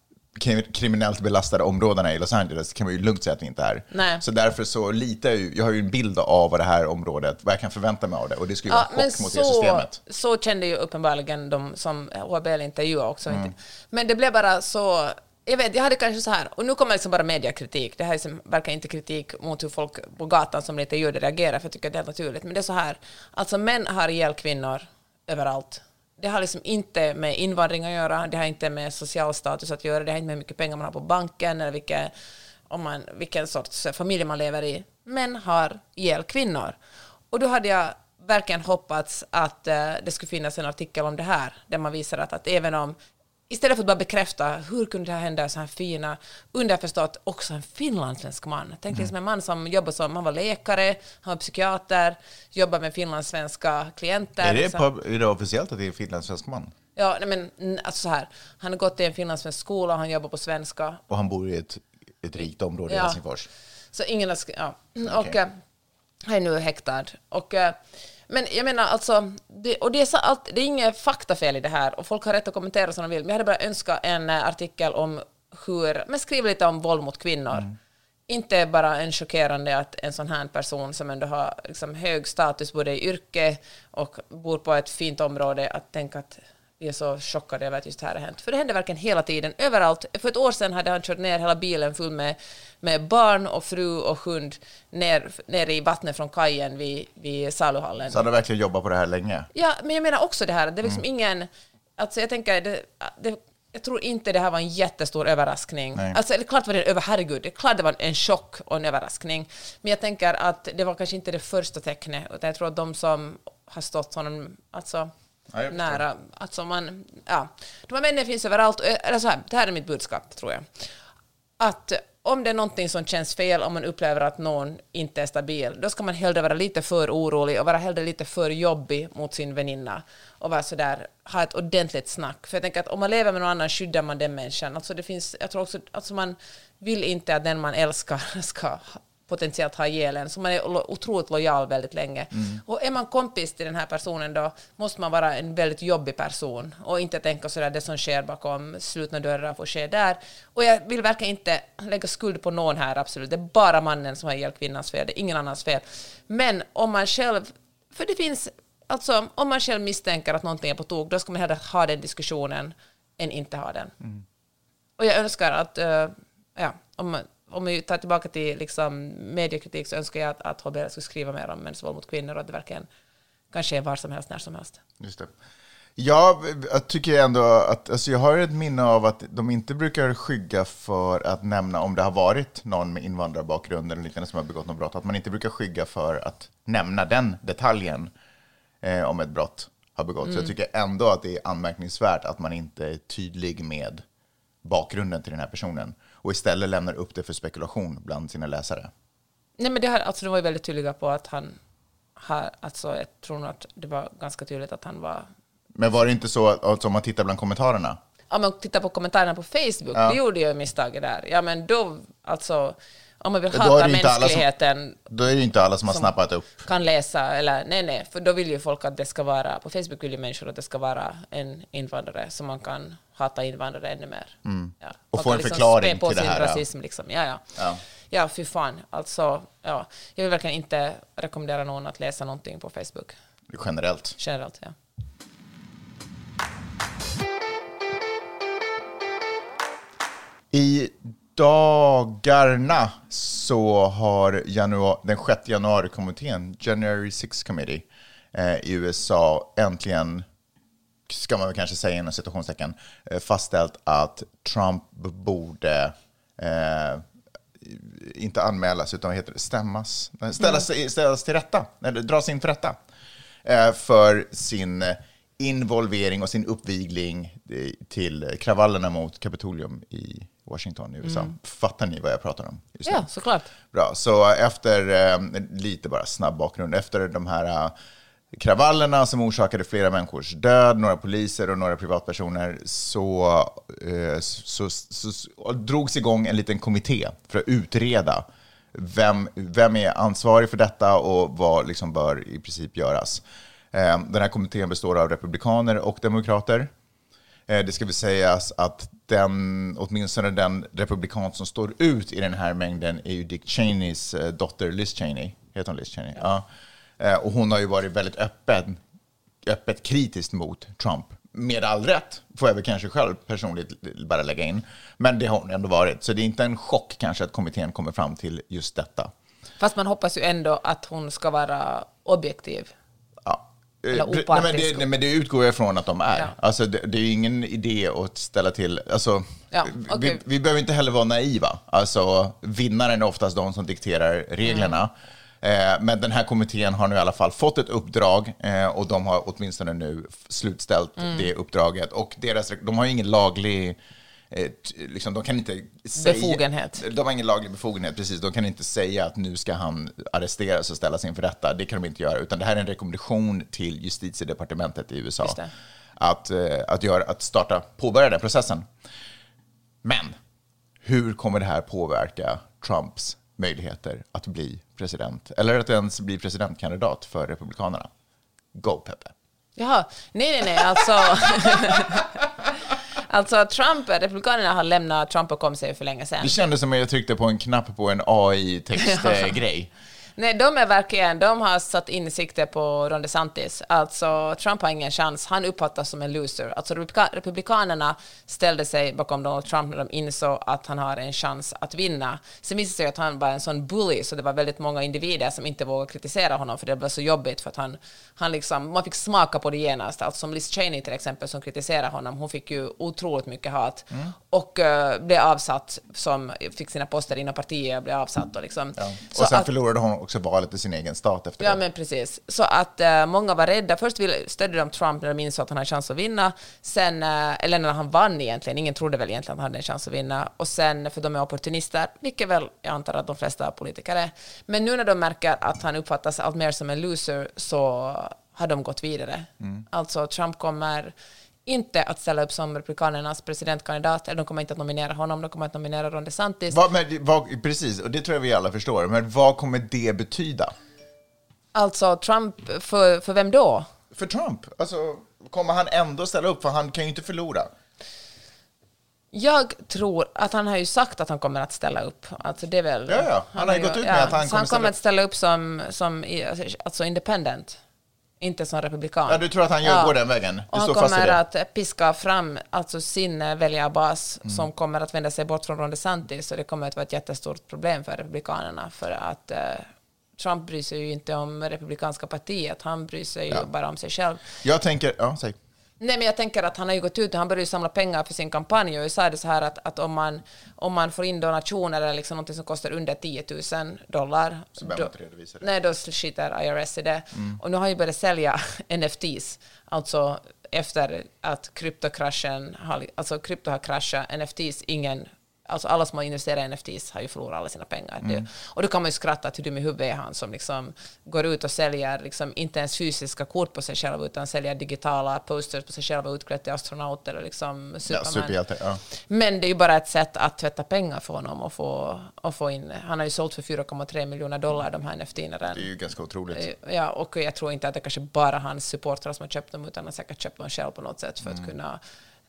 kriminellt belastade områdena i Los Angeles kan man ju lugnt säga att vi inte är. Nej. Så därför så litar jag ju, jag har ju en bild av vad det här området, vad jag kan förvänta mig av det. Och det skulle ju Ja, vara en chock mot det så, systemet. så kände ju uppenbarligen de som HBL intervjuade också. Mm. Men det blev bara så... Jag vet, jag hade kanske så här, och nu kommer liksom bara mediakritik. Det här är liksom, verkar inte kritik mot hur folk på gatan som blir intervjuade reagerar, för jag tycker att det är helt naturligt. Men det är så här, alltså män har ihjäl kvinnor överallt. Det har liksom inte med invandring att göra, det har inte med social status att göra, det har inte med hur mycket pengar man har på banken eller vilka, om man, vilken sorts familj man lever i. Män har ihjäl kvinnor. Och då hade jag verkligen hoppats att eh, det skulle finnas en artikel om det här, där man visar att, att även om Istället för att bara bekräfta hur kunde det här hända så här fina, underförstått också en finlandssvensk man. Tänk liksom en man som jobbar som, han var läkare, han var psykiater, jobbar med finlandssvenska klienter. Är det, liksom. på, är det officiellt att det är en finlandssvensk man? Ja, nej men mm, alltså så här, han har gått i en finlandssvensk skola, han jobbar på svenska. Och han bor i ett, ett rikt område i Ja. Helsingfors. Så ingen har ja. Och Okej. eh, han är nu häktad. Och, eh, men jag menar alltså, det, och det är, så allt, det är inget faktafel i det här och folk har rätt att kommentera som de vill, men jag hade bara önskat en eh, artikel om hur, men skriv lite om våld mot kvinnor. Inte bara en chockerande att en sån här person som ändå har liksom hög status både i yrke och bor på ett fint område, att tänka att vi är så chockade över att just det här har hänt. För det händer verkligen hela tiden, överallt. För ett år sedan hade han kört ner hela bilen full med, med barn och fru och hund ner, ner i vattnet från kajen vid, vid saluhallen. Så han har verkligen jobbat på det här länge. Ja, men jag menar också det här, det är Mm. liksom ingen... Alltså jag tänker, det, det, jag tror inte det här var en jättestor överraskning. Nej. Alltså, det är klart var det över, herregud, det är klart det var en chock och en överraskning. Men jag tänker att det var kanske inte det första tecknet, utan jag tror att de som har stått honom, alltså Ja, nära, alltså man, ja, de här männen finns överallt, eh, eller så här, det här är mitt budskap, tror jag. Att om det är någonting som känns fel, om man upplever att någon inte är stabil, då ska man hellre vara lite för orolig och vara hellre lite för jobbig mot sin väninna och vara sådär, ha ett ordentligt snack. För jag tänker att om man lever med någon annan skyddar man den människan. Alltså det finns, jag tror också, alltså man vill inte att den man älskar ska potentiellt ha ihjäl en, så man är otroligt lojal väldigt länge. Och är man kompis till den här personen då måste man vara en väldigt jobbig person och inte tänka sådär det som sker bakom slutna dörrar får ske där. Och jag vill verkligen inte lägga skuld på någon här, absolut. Det är bara mannen som har ihjäl kvinnans fel, det är ingen annans fel. Men om man själv, för det finns, alltså om man själv misstänker att någonting är på tok, då ska man hellre ha den diskussionen än inte ha den. Och jag önskar att, eh, ja, om, om vi tar tillbaka till liksom, mediekritik så önskar jag att, att HBL skulle skriva mer om mäns våld mot kvinnor och att det verkligen kan ske var som helst, när som helst. Just det. Ja, jag tycker ändå att, alltså jag har ett minne av att de inte brukar skygga för att nämna om det har varit någon med invandrarbakgrund eller liknande som har begått något brott, att man inte brukar skygga för att nämna den detaljen eh, om ett brott har begåtts. Så jag tycker ändå att det är anmärkningsvärt att man inte är tydlig med bakgrunden till den här personen och istället lämnar upp det för spekulation bland sina läsare. Nej, men det här, alltså, de var ju väldigt tydliga på att han har, alltså, jag tror nog att det var ganska tydligt att han var Men var det inte så att alltså, om man tittar bland kommentarerna, om man tittar på kommentarerna på Facebook, Ja. det gjorde jag misstaget där. Ja, men då, alltså, om man vill hata det alla som- mänskligheten, då är det inte alla som har snappat upp. kan läsa, eller nej, nej, för då vill ju folk att det ska vara, på Facebook vill ju människor att det ska vara en invandrare, så man kan hata invandrare ännu mer. Ja. Mm. Och Man få en liksom förklaring på till det sin här, ja. rasism, liksom. Ja, ja. Ja. Ja, fy fan. Alltså, ja. Jag vill verkligen inte rekommendera någon att läsa någonting på Facebook, Generellt. generellt. Ja. I dagarna så har januari, den 6 januari-kommittén, January 6 Committee, eh, i USA äntligen, ska man väl kanske säga inom citationstecken, eh, fastställt att Trump borde eh, inte anmälas, utan vad heter det, stämmas, ställas, ställas till rätta, eller dras in för rätta, eh, för sin involvering och sin uppvigling eh, till kravallerna mot Kapitolium i Washington i USA. Fattar ni vad jag pratar om? just nu? Ja, såklart. Bra, så efter, eh, lite bara snabb bakgrund, efter de här eh, kravallerna som orsakade flera människors död, några poliser och några privatpersoner, så, eh, så, så, så drogs igång en liten kommitté för att utreda vem, vem är ansvarig för detta och vad liksom bör i princip göras. Eh, den här kommittén består av republikaner och demokrater. Eh, Det ska väl sägas att den, åtminstone den republikan som står ut i den här mängden är ju Dick Cheneys eh, dotter Liz Cheney. Heter hon Liz Cheney? Ja. Och hon har ju varit väldigt öppen, öppet kritisk mot Trump. Med all rätt, får jag väl kanske själv personligt bara lägga in. Men det har hon ändå varit. Så det är inte en chock kanske att kommittén kommer fram till just detta. Fast man hoppas ju ändå att hon ska vara objektiv. Eller Eh, nej, men, det, nej, men det utgår jag från att de är. Ja. Alltså, det, det är ingen idé att ställa till... Alltså, Ja, okej. vi, vi behöver inte heller vara naiva. Alltså, vinnaren är oftast de som dikterar reglerna. Mm. Eh, men den här kommittén har nu i alla fall fått ett uppdrag eh, och de har åtminstone nu slutställt Mm. det uppdraget. Och deras, de har ju ingen laglig... eh, Liksom, de kan inte säga, Befogenhet. De har ingen laglig befogenhet, precis. De kan inte säga att nu ska han arresteras och ställas inför rätta. Det kan de inte göra, utan det här är en rekommendation till justitiedepartementet i USA. Att, eh, att, göra, att starta, påbörja den processen. Men hur kommer det här påverka Trumps möjligheter att bli president? Eller att ens bli presidentkandidat för Republikanerna? Go, Peppe. Jaha, nej, nej, nej, alltså... alltså, Trump, Republikanerna har lämnat Trump bakom sig för länge sedan. Det kändes som att jag tryckte på en knapp på en AI-textgrej. Nej, de är verkligen, de har satt in sikte på Ron DeSantis. Alltså, Trump har ingen chans. Han uppfattas som en loser. Alltså, republika- republikanerna ställde sig bakom Donald Trump när de insåg att han har en chans att vinna. Sen visade det sig att han var en sån bully, så det var väldigt många individer som inte vågade kritisera honom, för det var så jobbigt, för att han, han liksom, man fick smaka på det genast. Alltså som Liz Cheney till exempel, som kritiserade honom, hon fick ju otroligt mycket hat och eh, blev avsatt, som fick sina poster inom partiet och blev avsatt. Och, liksom. Så Och sen att- förlorade hon också valet i sin egen stat efter Ja, det. men precis. Så att eh, många var rädda. Först stödde de Trump när de insåg att han hade chans att vinna. Sen, eh, eller när han vann egentligen. Ingen trodde väl egentligen att han hade en chans att vinna. Och sen, för de är opportunister, vilket väl jag antar att de flesta politiker är. Men nu när de märker att han uppfattas allt mer som en loser så har de gått vidare. Alltså, Trump kommer inte att ställa upp som Republikanernas presidentkandidat. Eller de kommer inte att nominera honom. De kommer att nominera Ron DeSantis. Vad, men, vad, precis, och det tror jag vi alla förstår. Men vad kommer det betyda? Alltså, Trump, för, för vem då? För Trump? Alltså, kommer han ändå ställa upp? För han kan ju inte förlora. Jag tror att han har ju sagt att han kommer att ställa upp. Alltså det är väl, Ja, ja. Han har ju gått ut med att han kommer han ställa kommer upp. att ställa upp som, som alltså independent, inte som republikan. Ja, du tror att han gör, går den vägen? Du han kommer att piska fram alltså sin eh, väljarbas Mm. som kommer att vända sig bort från Ron DeSantis. Så det kommer att vara ett jättestort problem för republikanerna. För att eh, Trump bryr sig ju inte om republikanska partiet. Han bryr sig ju bara om sig själv. Jag tänker, ja, säg. Nej, men jag tänker att han har ju gått ut och han började samla pengar för sin kampanj och jag sa det så här att, att om, man, om man får in donationer eller liksom något som kostar under 10 000 dollar Så det. Nej, då skiter IRS i det. Och nu har ju börjat sälja NFTs, alltså efter att kryptokraschen alltså krypto har kraschat, NFTs, ingen Alltså alla som har investerat i NFTs har ju förlorat alla sina pengar. Det, och då kan man ju skratta att hur dum i huvudet är han som liksom går ut och säljer liksom inte ens fysiska kort på sig själv utan säljer digitala posters på sig själv och utklädd till astronaut eller liksom Ja, Superman. superhjälte. Ja. Men det är ju bara ett sätt att tvätta pengar för honom och få, och få in. Han har ju sålt för 4,3 miljoner dollar de här NFT redan. Det är ju ganska otroligt. Ja, och jag tror inte att det kanske bara hans supportrar som har köpt dem, utan han har säkert köpt dem själv på något sätt för Mm. att kunna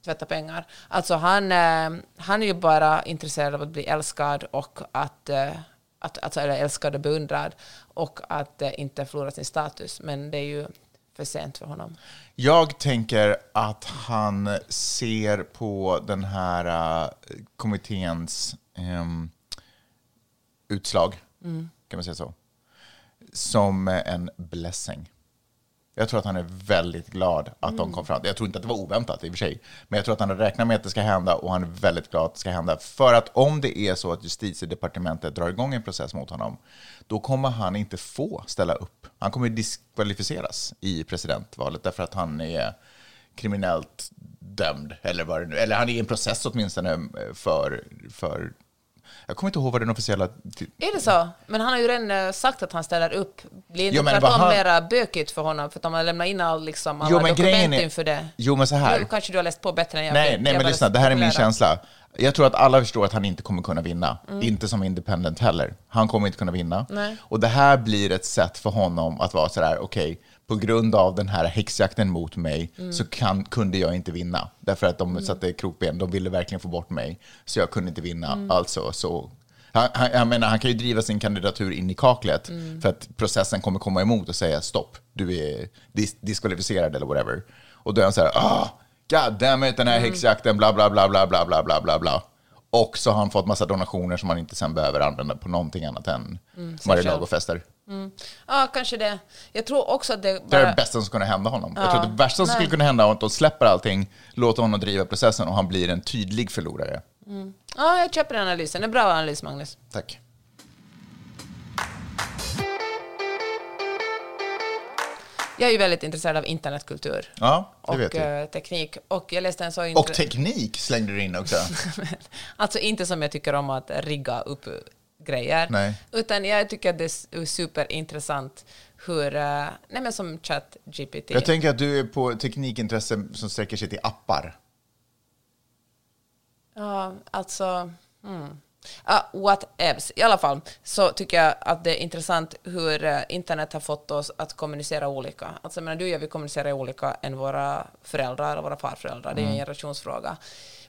tvätta pengar. Alltså han, eh, han är ju bara intresserad av att bli älskad och att, eh, att alltså, eller älskad och beundrad och att eh, inte förlora sin status. Men det är ju för sent för honom. Jag tänker att han ser på den här kommitténs ehm, utslag, Mm. kan man säga så, som en blessing. Jag tror att han är väldigt glad att de kom fram. Jag tror inte att det var oväntat i och för sig. Men jag tror att han har räknat med att det ska hända och han är väldigt glad att det ska hända. För att om det är så att justitiedepartementet drar igång en process mot honom, då kommer han inte få ställa upp. Han kommer diskvalificeras i presidentvalet därför att han är kriminellt dömd, eller vad det nu Eller han är i en process åtminstone för, för jag kommer inte ihåg vad den officiella... Är det så? Men han har ju redan eh, sagt att han ställer upp. Blir inte Jo, men tvärtom han- mera bökigt för honom för att de har lämnat in all, liksom, alla Jo, men dokument är- inför det? Jo, men så här. Nu kanske du har läst på bättre än jag. Nej, Jag nej men bara lyssna, det här är min känsla. Jag tror att alla förstår att han inte kommer kunna vinna. Inte som independent heller. Han kommer inte kunna vinna. Nej. Och det här blir ett sätt för honom att vara sådär, okej, på grund av den här häxjakten mot mig så kan, kunde jag inte vinna. Därför att de satte krokben, de ville verkligen få bort mig. Så jag kunde inte vinna. Alltså, så... Han, han, jag menar, han kan ju driva sin kandidatur in i kaklet för att processen kommer komma emot och säga stopp, du är dis diskvalificerad eller whatever. Och då är han så här, ah, god damn it, den här häxjakten, bla bla bla bla bla bla bla bla bla. Och så har han fått massa donationer som han inte sen behöver använda på någonting annat än Mar-a-Lago-fester. Ja, kanske det. Jag tror också att det Det är bara... det bästa som skulle hända honom. Jag tror att det värsta som skulle kunna hända är att de släpper allting, låter honom driva processen och han blir en tydlig förlorare. Ja, jag köper den analysen. Det är en bra analys, Magnus. Tack. Jag är ju väldigt intresserad av internetkultur Ja, och eh, teknik. Och jag läste en så Och teknik slängde du in också. Alltså inte som jag tycker om att rigga upp grejer, Nej. utan jag tycker att det är superintressant hur, eh, nej men som ChatGPT. Jag tänker att du är på teknikintresse som sträcker sig till appar. Ja, alltså... Mm. Ja, whatevs. I alla fall så tycker jag att det är intressant hur eh, internet har fått oss att kommunicera olika. Alltså, jag menar, du och jag vi kommunicerar olika än våra föräldrar eller våra farföräldrar. Det är en generationsfråga.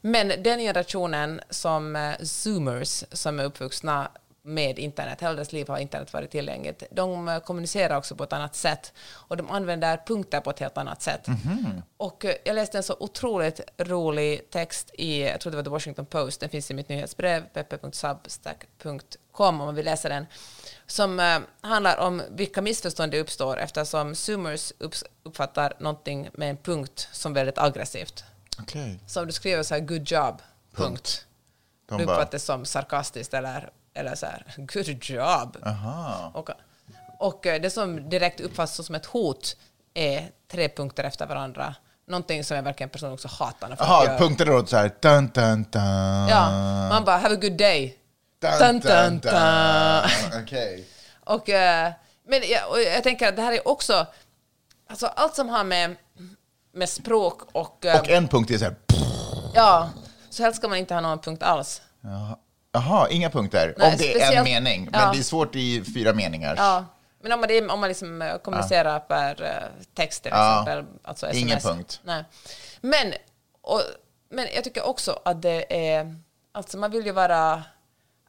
Men den generationen som eh, zoomers, som är uppvuxna med internet, hela deras liv har internet varit tillgängligt. De eh, kommunicerar också på ett annat sätt och de använder punkter på ett helt annat sätt. Och eh, jag läste en så otroligt rolig text i, jag tror det var The Washington Post, den finns i mitt nyhetsbrev, peppe.substack.com om man vill läsa den, som eh, handlar om vilka missförstånd det uppstår eftersom zoomers uppfattar någonting med en punkt som väldigt aggressivt. Okej. Så om du skriver så här good job, punkt, De det uppfattas som sarkastiskt eller, eller så här good job. aha. Och, och eh, det som direkt uppfattas som ett hot är tre punkter efter varandra. Någonting som jag verkligen personligen också hatar när folk Jaha, gör. punkter då så här, dun, dun, dun. Ja, man bara have a good day. Dun, Dun, dun. Okej. Och, eh, men jag, och jag tänker att det här är också, alltså allt som har med, med språk och, eh, Och en punkt är så här, ja, så helst ska man inte ha någon punkt alls. jaha, Jaha, inga punkter. Nej, om det är en mening. Men ja. det är svårt i fyra meningar. Ja, men om man, om man liksom eh, kommunicerar per eh, text till exempel, alltså sms. Ingen punkt. Nej. Men, och, men jag tycker också att det är, alltså man vill ju vara,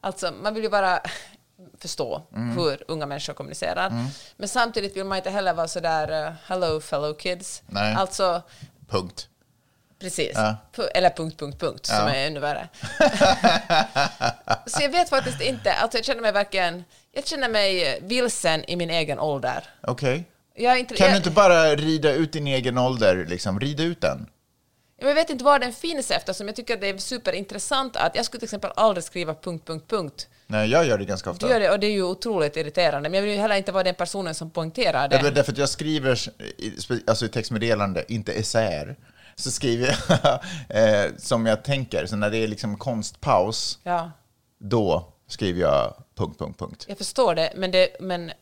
alltså man vill ju bara förstå Mm. hur unga människor kommunicerar. Men samtidigt vill man inte heller vara sådär, uh, hello fellow kids. Nej. Alltså, Punkt. Precis. Ja. Eller punkt, punkt, punkt, som Ja. är ännu värre. så jag vet faktiskt inte, alltså jag känner mig verkligen, jag känner mig vilsen i min egen ålder. Okej. Inte, Kan du inte bara rida ut din egen ålder, liksom? Rida ut den. jag vet inte var den finns eftersom jag tycker att det är superintressant att jag skulle till exempel aldrig skriva punkt, punkt, punkt. Nej, jag gör det ganska ofta. Du gör det och det är ju otroligt irriterande, men jag vill ju heller inte vara den personen som poängterar det. Ja, därför att jag skriver, alltså i textmeddelande, inte essäer, så skriver jag eh, som jag tänker. Så när det är liksom konstpaus, Ja, då skriver jag punkt, punkt, punkt. jag förstår det, men det, men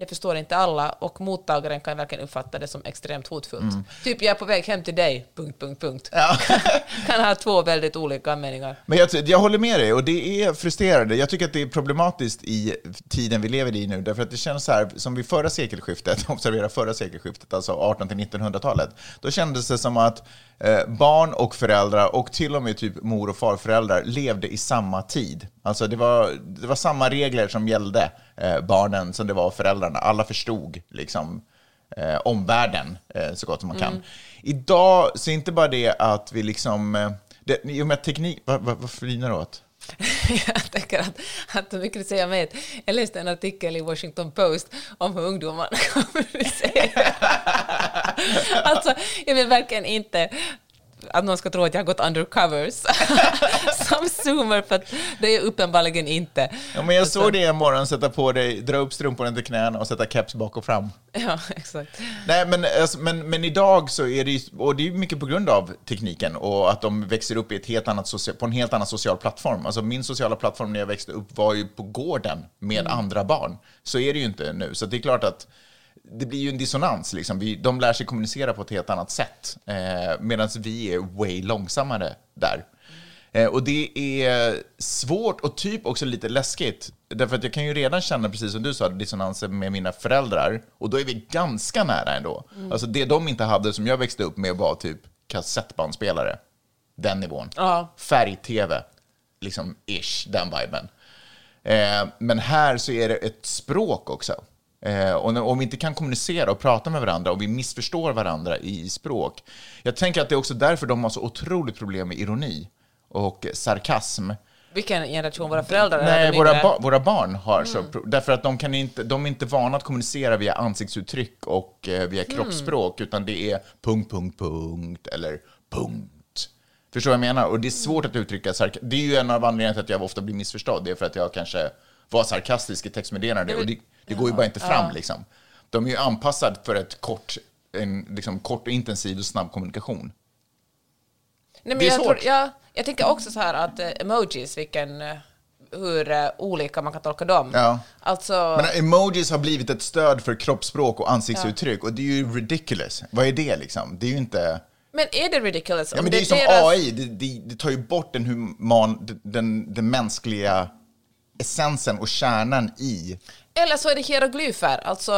det förstår inte alla och mottagaren kan verkligen uppfatta det som extremt hotfullt. Typ jag är på väg hem till dig, punkt, punkt, punkt. Mm. Ja. kan ha två väldigt olika meningar. Men jag, jag håller med dig, och det är frustrerande. Jag tycker att det är problematiskt i tiden vi lever i nu, därför att det känns så här, som vid förra sekelskiftet, observera förra sekelskiftet, alltså 18 till 1900-talet, då kändes det som att eh, barn och föräldrar, och till och med typ mor och farföräldrar, levde i samma tid. Alltså det var, det var samma regler som gällde eh, barnen som det var föräldrarna. Alla förstod liksom eh, omvärlden eh, så gott man kan. Idag så är inte bara det att vi liksom... Eh, det, I och med teknik... Vad flinar du åt? jag tänker att, att de mycket med. Jag läste en artikel i Washington Post om hur ungdomar kommunicerar. alltså, jag vill verkligen inte att någon ska tro att jag har gått undercovers som zoomer, för att det är uppenbarligen inte. Ja, men jag såg det en morgon, sätta på dig, dra upp strumporna till knäna och sätta keps bak och fram. Ja, exakt. Nej, men, alltså, men, men idag så är det ju, och det är mycket på grund av tekniken och att de växer upp i ett helt annat social, på en helt annan social plattform. Alltså min sociala plattform när jag växte upp var ju på gården med mm. andra barn. Så är det ju inte nu. Så det är klart att det blir ju en dissonans. Liksom. Vi, de lär sig kommunicera på ett helt annat sätt, eh, medan vi är way långsammare där. Eh, och det är svårt och typ också lite läskigt, därför att jag kan ju redan känna, precis som du sa, dissonanser med mina föräldrar, och då är vi ganska nära ändå. Mm. Alltså det de inte hade som jag växte upp med var typ kassettbandspelare, den nivån. Ja. Färg-tv, liksom ish, den viben. Eh, men här så är det ett språk också. Eh, och om vi inte kan kommunicera och prata med varandra och vi missförstår varandra i språk. Jag tänker att det är också därför de har så otroligt problem med ironi och sarkasm. Vilken generation? Våra föräldrar? Nej, våra, ba våra barn har mm. så. Därför att de, kan inte, de är inte vana att kommunicera via ansiktsuttryck och eh, via mm. kroppsspråk, mm. utan det är punkt, punkt, punkt eller punkt. Förstår vad jag menar? Och det är svårt att uttrycka sarkasm. Det är ju en av anledningarna till att jag ofta blir missförstådd. Det är för att jag kanske var sarkastisk i textmeddelande. Och det, det går ju bara inte fram. Liksom. De är ju anpassade för ett kort, en liksom, kort och intensiv och snabb kommunikation. Nej, men det är jag svårt. Tror, ja, jag tänker också så här att eh, emojis, vilken eh, hur uh, olika man kan tolka dem. Ja. Alltså... Men emojis har blivit ett stöd för kroppsspråk och ansiktsuttryck ja. och det är ju ridiculous. Vad är det liksom? Det är ju inte... Men är det ridiculous? Ja, men det, är ju som deras... AI, det, det, det, tar ju bort den, human, den, den mänskliga essensen och kärnan i eller så är det hieroglyfer, alltså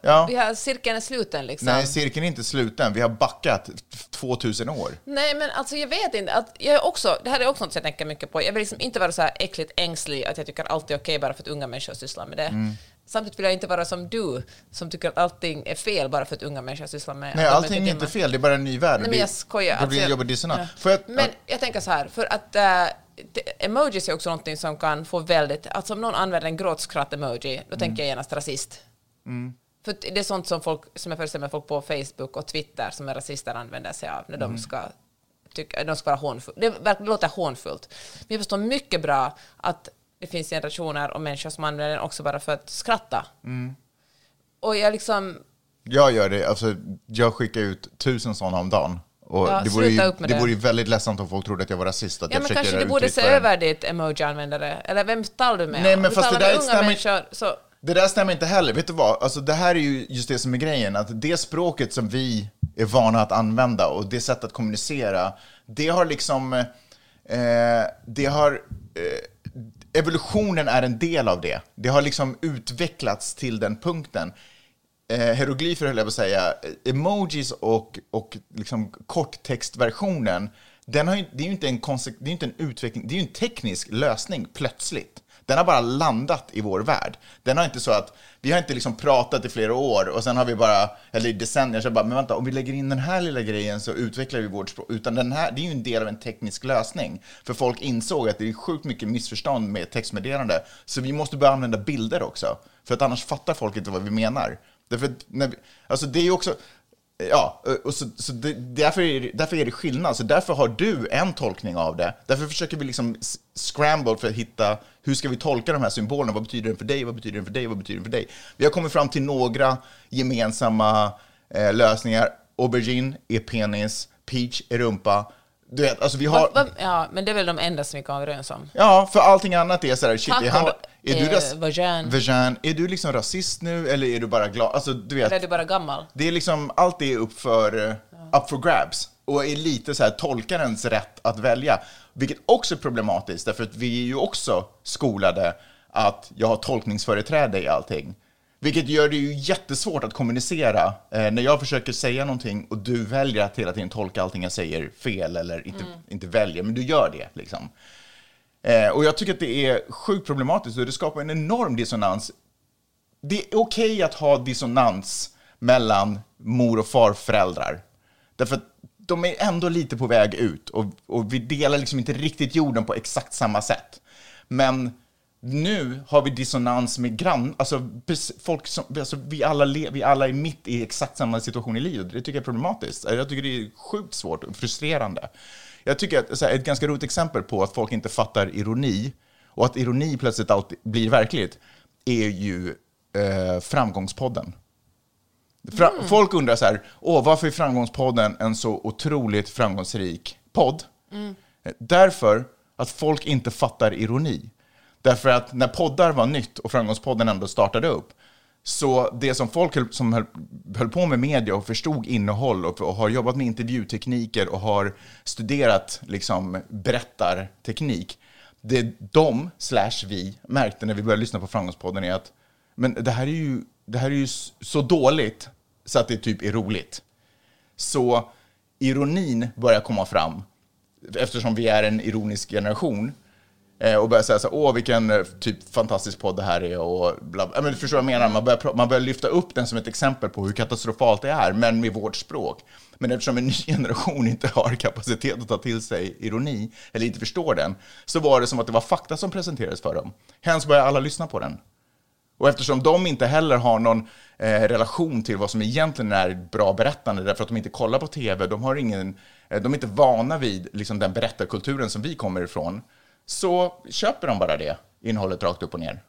ja. vi har, cirkeln är sluten liksom. Nej, cirkeln är inte sluten, vi har backat 2000 år. Nej, men alltså jag vet inte, att jag är också, det här är också något jag tänker mycket på, jag vill liksom inte vara så här äckligt ängslig att jag tycker allt är okej okay bara för att unga människor sysslar med det. Mm. Samtidigt vill jag inte vara som du, som tycker att allting är fel bara för att unga människor sysslar med Nej, allting är inte fel, det är bara en ny värld. Nej, men jag skojar. Det blir en jobbig dissonans. Ja. Jag, men jag tänker så här, för att uh, emojis är också någonting som kan få väldigt... Alltså om någon använder en gråtskratt-emoji, då mm. tänker jag genast rasist. Mm. För det är sånt som folk, som jag föreställer mig folk på Facebook och Twitter som är rasister använder sig av när mm. de ska tycka, de ska vara hånfulla. Det, det låter hånfullt. Men jag förstår mycket bra att det finns generationer och människor som använder den också bara för att skratta. Mm. Och jag liksom... Jag gör det, alltså jag skickar ut tusen sådana om dagen. Och ja, det vore ju, det, det vore ju väldigt ledsamt om folk trodde att jag var rasist. Att ja, jag men kanske du borde se över ditt emoji-användare. Eller vem talar du med? Nej, men fast det där, stämmer, så... det där stämmer inte heller. Vet du vad? Alltså, det här är ju just det som är grejen. Att det språket som vi är vana att använda och det sättet att kommunicera, det har liksom... Eh, det har... Eh, evolutionen är en del av det. Det har liksom utvecklats till den punkten eh, hieroglyfer höll jag på att säga, emojis och, och liksom korttextversionen, den har ju, det är ju inte en, det är inte en utveckling, det är ju en teknisk lösning plötsligt. Den har bara landat i vår värld. Den har inte så att, vi har inte liksom pratat i flera år och sen har vi bara, eller i decennier, så bara, men vänta, om vi lägger in den här lilla grejen så utvecklar vi vårt språk. Utan den här, det är ju en del av en teknisk lösning. För folk insåg att det är sjukt mycket missförstånd med textmeddelande, så vi måste börja använda bilder också. För att annars fattar folk inte vad vi menar. Därför, när vi, alltså det är också, ja, och så, så det, därför, är det, därför är det skillnad. Så därför har du en tolkning av det. Därför försöker vi liksom scramble för att hitta, hur ska vi tolka de här symbolerna? Vad betyder den för dig? Vad betyder den för dig? Vad betyder den för dig? Vi har kommit fram till några gemensamma eh, lösningar. Aubergine är penis, peach är rumpa, du vet, alltså vi har... Ja, men det är väl de enda som vi vara överens om? Ja, för allting annat är sådär, shit, Taco, är, är du ras... vagin. vagin. Är du liksom rasist nu, eller är du bara glad? Alltså, du vet... Eller är du bara gammal? Det är liksom, allt är upp för, ja. up for grabs. Och är lite så här tolkarens rätt att välja. Vilket också är problematiskt, därför att vi är ju också skolade att jag har tolkningsföreträde i allting. Vilket gör det ju jättesvårt att kommunicera eh, när jag försöker säga någonting och du väljer att hela tiden tolka allting jag säger fel eller inte, mm. inte väljer, men du gör det. Liksom. Eh, och jag tycker att det är sjukt problematiskt och det skapar en enorm dissonans. Det är okej okay att ha dissonans mellan mor och farföräldrar. Därför att de är ändå lite på väg ut och, och vi delar liksom inte riktigt jorden på exakt samma sätt. Men nu har vi dissonans med grann, alltså folk som, alltså vi alla, le, vi alla är mitt i exakt samma situation i livet. Det tycker jag är problematiskt. Jag tycker det är sjukt svårt och frustrerande. Jag tycker att här, ett ganska roligt exempel på att folk inte fattar ironi och att ironi plötsligt alltid blir verkligt är ju eh, Framgångspodden. Fra Folk undrar så här, Åh, varför är Framgångspodden en så otroligt framgångsrik podd? Eh, Därför att folk inte fattar ironi. Därför att när poddar var nytt och Framgångspodden ändå startade upp, så det som folk höll, som höll, höll på med media och förstod innehåll och, och har jobbat med intervjutekniker och har studerat liksom, berättarteknik, det de, slash vi, märkte när vi började lyssna på Framgångspodden är att men det här är ju, det här är ju så dåligt så att det typ är roligt. Så ironin börjar komma fram, eftersom vi är en ironisk generation, och börjar säga så här, åh vilken eh, typ fantastisk podd det här är och bla, bla. Men du förstår vad jag menar, man börjar, man börjar lyfta upp den som ett exempel på hur katastrofalt det är, men med vårt språk. Men eftersom en ny generation inte har kapacitet att ta till sig ironi, eller inte förstår den, så var det som att det var fakta som presenterades för dem. Hens börjar alla lyssna på den. Och eftersom de inte heller har någon eh, relation till vad som egentligen är bra berättande, därför att de inte kollar på tv, de, har ingen, eh, de är inte vana vid liksom, den berättarkulturen som vi kommer ifrån, så köper de bara det innehållet rakt upp och ner.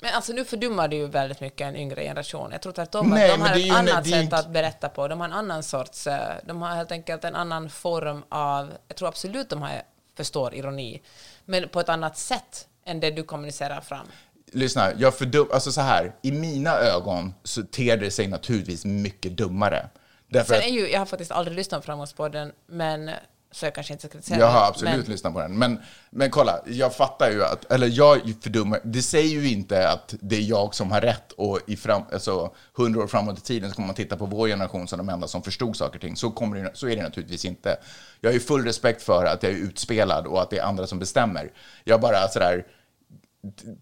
Men alltså nu fördummar du ju väldigt mycket en yngre generation. Jag tror tvärtom Nej, att de har ett annat sätt inte- att berätta på. De har en annan sorts, eh, de har helt enkelt en annan form av, jag tror absolut de har, förstår ironi, men på ett annat sätt än det du kommunicerar fram. Lyssna, jag fördum- alltså så här, i mina ögon så ter det sig naturligtvis mycket dummare. Därför Sen är ju, jag har faktiskt aldrig lyssnat på Framgångspodden, men så jag kanske inte ska kritisera. Jag har absolut men, lyssnat på den. Men, men kolla, jag fattar ju att, eller jag fördummar, det säger ju inte att det är jag som har rätt och i fram, alltså, hundra år framåt i tiden så kommer man titta på vår generation som de enda som förstod saker och ting. Så, kommer det, så är det naturligtvis inte. Jag har ju full respekt för att jag är utspelad och att det är andra som bestämmer. Jag bara sådär,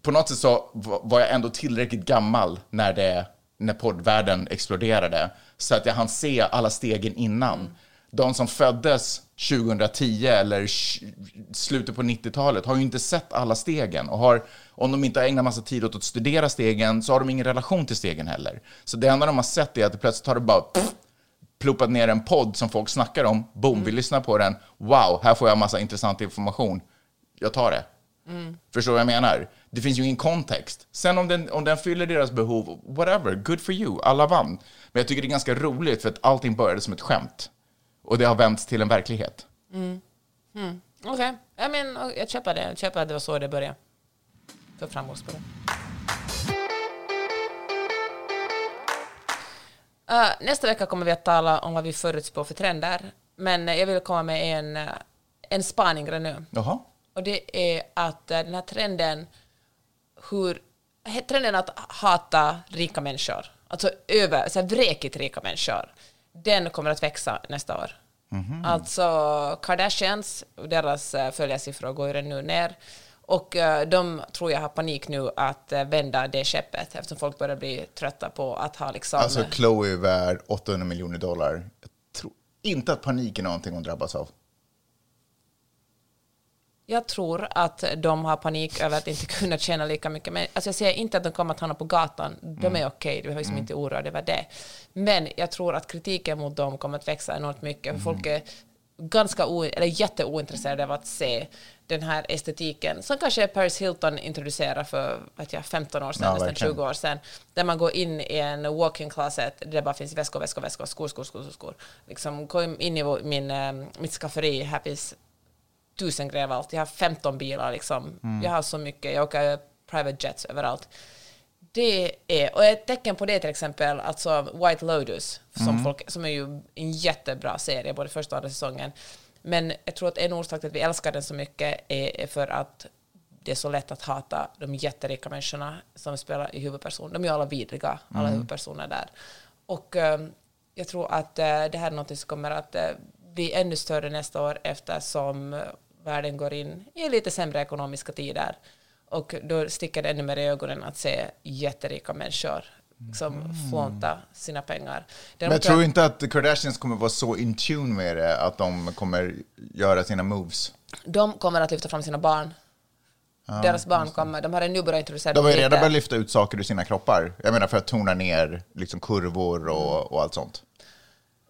på något sätt så var jag ändå tillräckligt gammal när, det, när poddvärlden exploderade så att jag hann se alla stegen innan. De som föddes 2010 eller slutet på 90-talet har ju inte sett alla stegen och har, om de inte har ägnat massa tid åt att studera stegen så har de ingen relation till stegen heller. Så det enda de har sett är att det plötsligt har det bara pff, ploppat ner en podd som folk snackar om. Boom, vi lyssnar på den. Wow, här får jag massa intressant information. Jag tar det. Förstår du vad jag menar? Det finns ju ingen kontext. Sen om den, om den fyller deras behov, whatever, good for you, alla vann. Men jag tycker det är ganska roligt för att allting började som ett skämt. Och det har vänts till en verklighet. Okej, ja, men, jag köper det. Jag köper att det var så det började. För Framgångspodden. Uh, nästa vecka kommer vi att tala om vad vi förutspår för trender. Men eh, jag vill komma med en, eh, en spaning redan nu. Jaha. Och det är att eh, den här trenden, hur, trenden att hata rika människor, alltså över, så här vräkigt rika människor, den kommer att växa nästa år. Alltså Kardashians, deras eh, följarsiffror går ju nu ner. Och eh, de tror jag har panik nu att eh, vända det skeppet eftersom folk börjar bli trötta på att ha liksom... Alltså Chloe är värd 800 miljoner dollar. Jag tror inte att panik är någonting hon drabbas av. Jag tror att de har panik över att inte kunna tjäna lika mycket. Men alltså jag säger inte att de kommer att hamna på gatan. De är okej, du behöver liksom inte oroa dig över det. Men jag tror att kritiken mot dem kommer att växa enormt mycket. För Folk är ganska o, eller jätteointresserade av att se den här estetiken som kanske Paris Hilton introducerade för vet jag, 15 år sedan, Ja, nästan verkligen. 20 år sedan, där man går in i en walk-in closet där det bara finns väskor, väskor, väskor, skor, skor, skor, skor. Liksom, gå in i min, eh, mitt skafferi, Happys tusen grejer allt. Jag har 15 bilar liksom. Jag har så mycket. Jag åker private jets överallt. Det är, och ett tecken på det är till exempel alltså White Lotus, som, folk, som är ju en jättebra serie, både första och andra säsongen. Men jag tror att en orsak till att vi älskar den så mycket är, för att det är så lätt att hata de jätterika människorna som spelar i huvudperson. De är ju alla vidriga, alla huvudpersoner där. Och ehm, jag tror att eh, det här är något som kommer att eh, bli ännu större nästa år eftersom världen går in i lite sämre ekonomiska tider. Och då sticker det ännu mer i ögonen att se jätterika människor som flånta sina pengar. Men jag tror inte att Kardashians kommer vara så in tune med det att de kommer göra sina moves. De kommer att lyfta fram sina barn. deras barn kommer, de har en nu börjat introducera De har ju redan börjat lyfta ut saker ur sina kroppar. Jag menar för att tona ner liksom kurvor och, och allt sånt.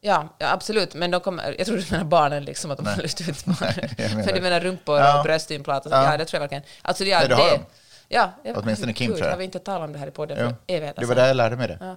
Ja, ja, absolut. Men de kommer, jag tror du menar barnen, liksom, att de har lyft ut barnen. menar- Men du menar rumpor Ja. och bröstimplantat? Ja. ja, det tror jag verkligen. Alltså, ja, Nej, det har de. Ja, jag, Åtminstone Kim, tror jag. Har vi inte talat om det här i podden för evigheter Det var sedan? där jag lärde mig det. Ja.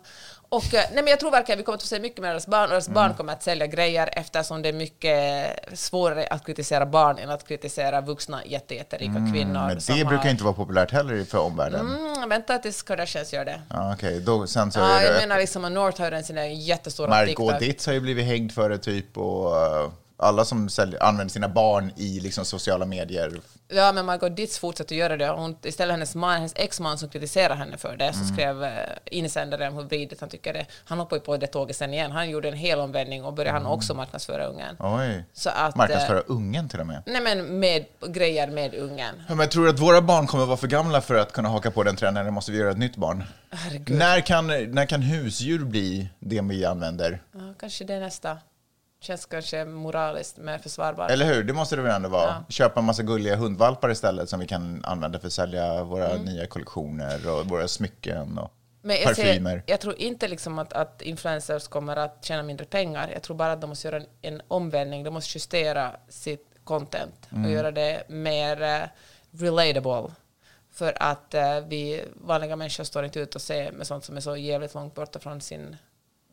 Och, eh, nej, men jag tror verkligen att vi kommer att få se mycket med deras barn, och deras Mm. barn kommer att sälja grejer eftersom det är mycket svårare att kritisera barn än att kritisera vuxna jätte, jätterika kvinnor. Mm, Men det brukar har, inte vara populärt heller för omvärlden. Mm, vänta tills Kardashians gör det. Ja, Okej, då sen så är jag det... menar liksom North har en sina jättestora Margot TikTok. Ditz har ju blivit hängd för det typ och eh, alla som säljer, använder sina barn i liksom sociala medier. Ja, men Margot Ditz fortsätter göra det. Hon, istället hennes man, hennes exman som kritiserar henne för det, så Mm. skrev eh, insändare om hur vridet han tycker det. Han hoppade på det tåget sen igen. Han gjorde en hel omvändning och började han också marknadsföra ungen. Oj. Så att, Mm. Marknadsföra eh, ungen till och med. Nej, men med grejer med ungen. Ja, Men tror att våra barn kommer vara för gamla för att kunna haka på den trenden, eller måste vi göra ett nytt barn? Herregud. När kan, när kan husdjur bli det vi använder? Ja, kanske det nästa. Känns kanske moraliskt mer försvarbart. Eller hur? Det måste det väl ändå vara? Ja. Köpa en massa gulliga hundvalpar istället som vi kan använda för att sälja våra Mm. nya kollektioner och våra smycken och Men jag, parfymer. ser, jag tror inte liksom att, att influencers kommer att tjäna mindre pengar. Jag tror bara att de måste göra en, en omvändning. De måste justera sitt content Mm. och göra det mer eh, relatable. För att eh, vi vanliga människor står inte ut och ser med sånt som är så jävligt långt borta från sin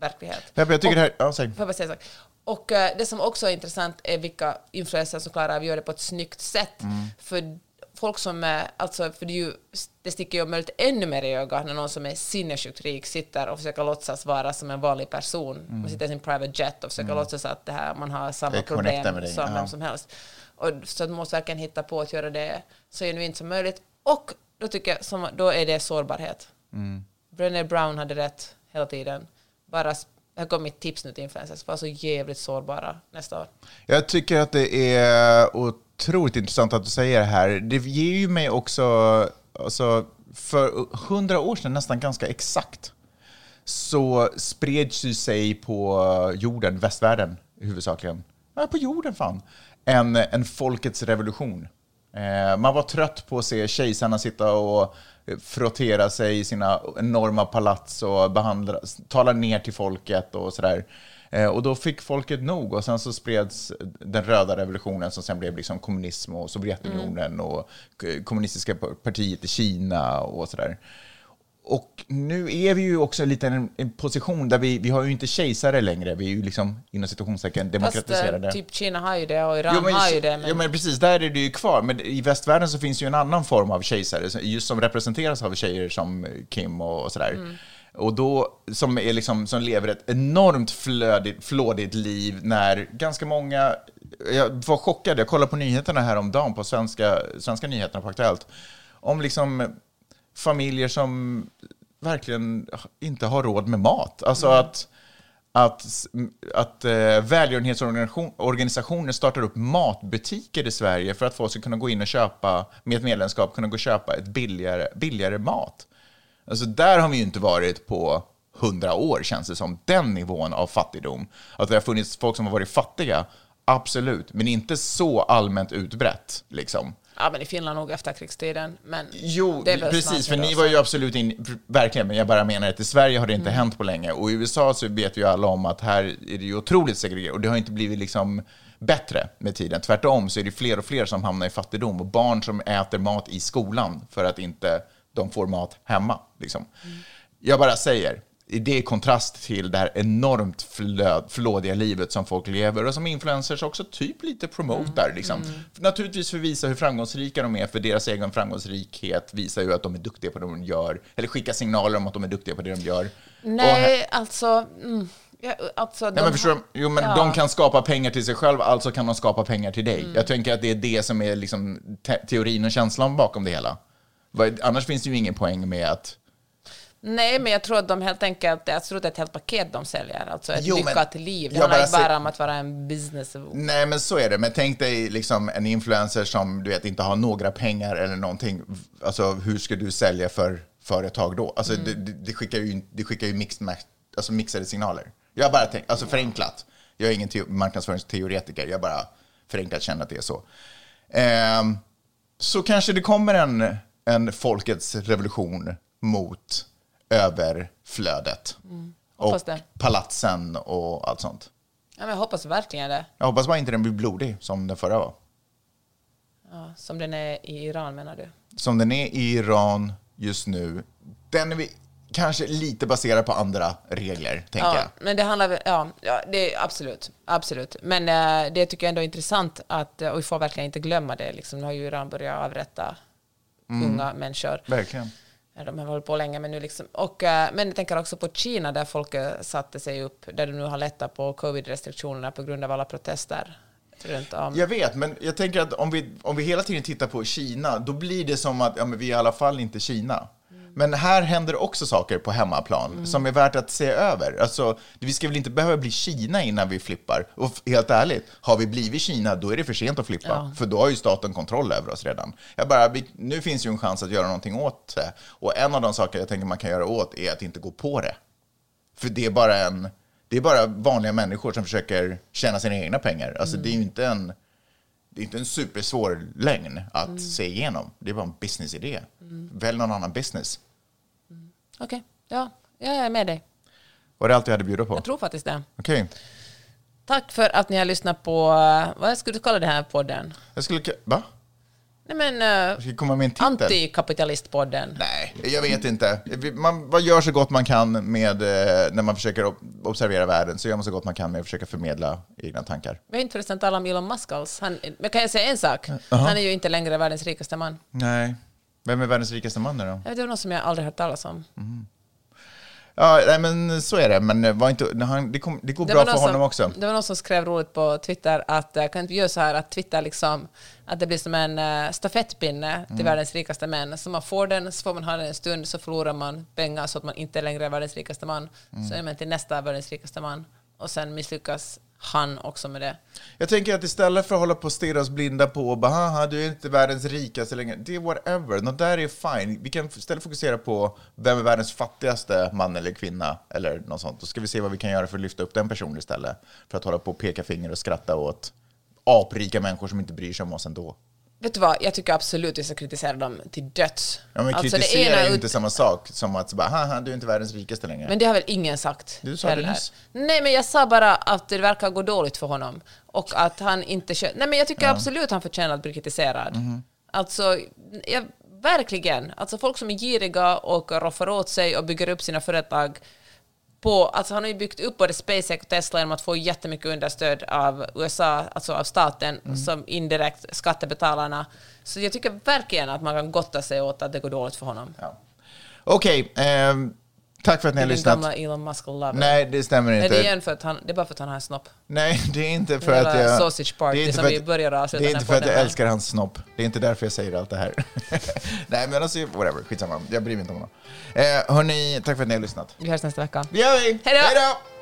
verklighet. Jag tycker Och- det här... Ja, säg. Får jag bara säga en sak? Och eh, det som också är intressant är vilka influencers som klarar av att göra det på ett snyggt sätt. För folk som är, alltså, för det, ju, det sticker ju om möjligt ännu mer i ögat när någon som är sinnessjukt rik sitter och försöker låtsas vara som en vanlig person. Man sitter i sin private jet och försöker låtsas att det här, man har samma problem som ja. vem som helst. Och, så man måste verkligen hitta på att göra det så genuint som möjligt. Och då tycker jag, som, då är det sårbarhet. Mm. Brené Brown hade rätt hela tiden. Bara, här kommer mitt tips nu till influencers. Var så jävligt sårbara nästa år. Jag tycker att det är otroligt intressant att du säger det här. Det ger ju mig också, alltså, för hundra år sedan nästan ganska exakt, så spreds ju sig på jorden, västvärlden huvudsakligen, ja, på jorden fan, en, en folkets revolution. Eh, man var trött på att se kejsarna sitta och frottera sig i sina enorma palats och behandla, tala ner till folket och sådär. Eh, och då fick folket nog och sen så spreds den röda revolutionen som sen blev liksom kommunism och Sovjetunionen och k- kommunistiska partiet i Kina och sådär. Och nu är vi ju också lite i en, en position där vi, vi har ju inte kejsare längre, vi är ju liksom inom situationstecken Fast demokratiserade. eh, typ Kina har ju det och Iran har ju det. Men, ja, men precis, där är det ju kvar. Men i västvärlden så finns ju en annan form av kejsare, just som representeras av tjejer som Kim och, och sådär. Mm. Och då, som, är liksom, som lever ett enormt flödigt, flådigt liv när ganska många... Jag var chockad, jag kollade på nyheterna häromdagen, på svenska, svenska nyheterna på Aktuellt, om liksom familjer som verkligen inte har råd med mat. Alltså att, att, att eh, välgörenhetsorganisationer startar upp matbutiker i Sverige för att folk ska kunna gå in och köpa, med ett medlemskap, kunna gå och köpa ett billigare, billigare mat. Alltså där har vi ju inte varit på hundra år, känns det som. Den nivån av fattigdom. Att det har funnits folk som har varit fattiga, absolut, men inte så allmänt utbrett. Liksom. Ja, men i Finland nog efter krigstiden. Men Jo, precis, för ni var ju absolut in, verkligen, men jag bara menar att i Sverige har det inte Mm. hänt på länge. Och i USA så vet ju alla om att här är det ju otroligt segregerat och det har inte blivit liksom bättre med tiden. Tvärtom så är det fler och fler som hamnar i fattigdom och barn som äter mat i skolan för att inte de får mat hemma. Liksom. Mm. Jag bara säger, det är kontrast till det här enormt flöd, flådiga livet som folk lever och som influencers också typ lite promotar. Mm. Liksom. Naturligtvis för att visa hur framgångsrika de är, för deras egen framgångsrikhet visar ju att de är duktiga på det de gör, eller skickar signaler om att de är duktiga på det de gör. Här- Nej, alltså... Mm, ja, alltså Nej, men förstår? Jo, men Ja. Mm. de kan skapa pengar till sig själv, alltså kan de skapa pengar till dig. Jag tänker att det är det som är liksom te- teorin och känslan bakom det hela. Annars finns det ju ingen poäng med att... Nej, men jag tror att de helt enkelt, jag tror att det är ett helt paket de säljer, alltså ett Jo, lyckat liv. Det handlar inte bara om att vara en business... Nej, men så är det. Men tänk dig liksom en influencer som du vet inte har några pengar eller någonting. Alltså, hur ska du sälja för företag då? Alltså, det, det, det skickar ju, det skickar ju ma- alltså, mixade signaler. Jag bara tänker, alltså förenklat. Jag är ingen te- marknadsföringsteoretiker, jag bara förenklat känner att det är så. Ehm, så kanske det kommer en, en folkets revolution mot överflödet. Hoppas och det. palatsen och allt sånt. Ja, men jag hoppas verkligen det. Jag hoppas bara inte den blir blodig som den förra var. Ja, som den är i Iran menar du? Som den är i Iran just nu, den är vi kanske lite baserad på andra regler, tänker Ja, jag. men det handlar ja, ja det absolut, absolut. Men eh, det tycker jag ändå är intressant att, eh, och vi får verkligen inte glömma det, liksom, nu har ju Iran börjat avrätta Mm. unga människor. Verkligen. De har hållit på länge, men nu liksom. Och, eh, men jag tänker också på Kina där folk eh, satte sig upp, där de nu har lättat på covid-restriktionerna på grund av alla protester runt om. Jag vet, men jag tänker att om vi, om vi hela tiden tittar på Kina, då blir det som att ja, men vi är i alla fall inte Kina. Men här händer också saker på hemmaplan som är värt att se över. Alltså, vi ska väl inte behöva bli Kina innan vi flippar. Och helt ärligt, har vi blivit Kina, då är det för sent att flippa. Ja. För då har ju staten kontroll över oss redan. Jag bara, vi, nu finns ju en chans att göra någonting åt det. Och en av de saker jag tänker man kan göra åt är att inte gå på det. För det är bara en... Det är bara vanliga människor som försöker tjäna sina egna pengar. Alltså det är ju inte en... Det är inte en supersvår lögn att se igenom. Det är bara en businessidé. Välj någon annan business. Okej, ja, jag är med dig. Var det allt vi hade att bjuda på? Jag tror faktiskt det. Okej. Tack för att ni har lyssnat på, eh, vad skulle du kalla det här podden? Jag skulle... Va? Nej men, uh, komma med en titel? antikapitalistpodden. Nej, jag vet inte. Man man gör så gott man kan med... eh, När man försöker ob- observera världen så gör man så gott man kan med att försöka förmedla egna tankar. Vi har inte förresten talat om Elon Musk alls. Han, men kan jag säga en sak? Han är ju inte längre världens rikaste man. Nej. Vem är världens rikaste man nu då? Jag vet, det var något som jag aldrig hört talas om. Ja, nej, men så är det. Men var inte, han, det, kom, det går bra för någon honom som, också. Det var någon som skrev roligt på Twitter att eh, kan inte göra så här att Twitter liksom, att det blir som en uh, stafettpinne till Mm. världens rikaste män. Så man får den, så får man ha den en stund, så förlorar man pengar så att man inte längre är världens rikaste man. Mm. Så är man till nästa världens rikaste man. Och sen misslyckas han också med det. Jag tänker att istället för att hålla på och stirra oss blinda på och bara haha, du är inte världens rikaste längre. Det är whatever, något där är fine. Vi kan istället fokusera på vem är världens fattigaste man eller kvinna eller något sånt. Då ska vi se vad vi kan göra för att lyfta upp den personen istället. För att hålla på och peka finger och skratta åt aprika människor som inte bryr sig om oss ändå. Vet du vad, jag tycker absolut vi ska kritisera dem till döds. Ja, men Alltså, kritisera är ju ut- inte samma sak som att så bara haha, du är inte världens rikaste längre. Men det har väl ingen sagt? Du sa det nyss. Nej, men jag sa bara att det verkar gå dåligt för honom. Och att han inte... Nej, men jag tycker absolut han förtjänar att bli kritiserad. Mhm. Alltså, jag, verkligen. Alltså folk som är giriga och roffar åt sig och bygger upp sina företag på, alltså han har ju byggt upp både SpaceX och Tesla genom att få jättemycket understöd av USA, alltså av staten, Mm. som indirekt skattebetalarna. Så jag tycker verkligen att man kan gotta sig åt att det går dåligt för honom. Ja. Okej, ehm, tack för att ni har lyssnat. gamla Elon Musk-lover. Nej, det stämmer Är inte. det igen för att han, det är bara för att han har en snopp? Nej, det är inte för att jag... sausage party det är inte som för vi att- börjar avsluta Det är inte för att jag älskar hans snopp. Det är inte därför jag säger allt det här. Nej, men alltså, whatever. Skitsamma. Jag bryr mig inte om honom. Eh, hörni, tack för att ni har lyssnat. Vi hörs nästa vecka. Det gör vi! Hej då!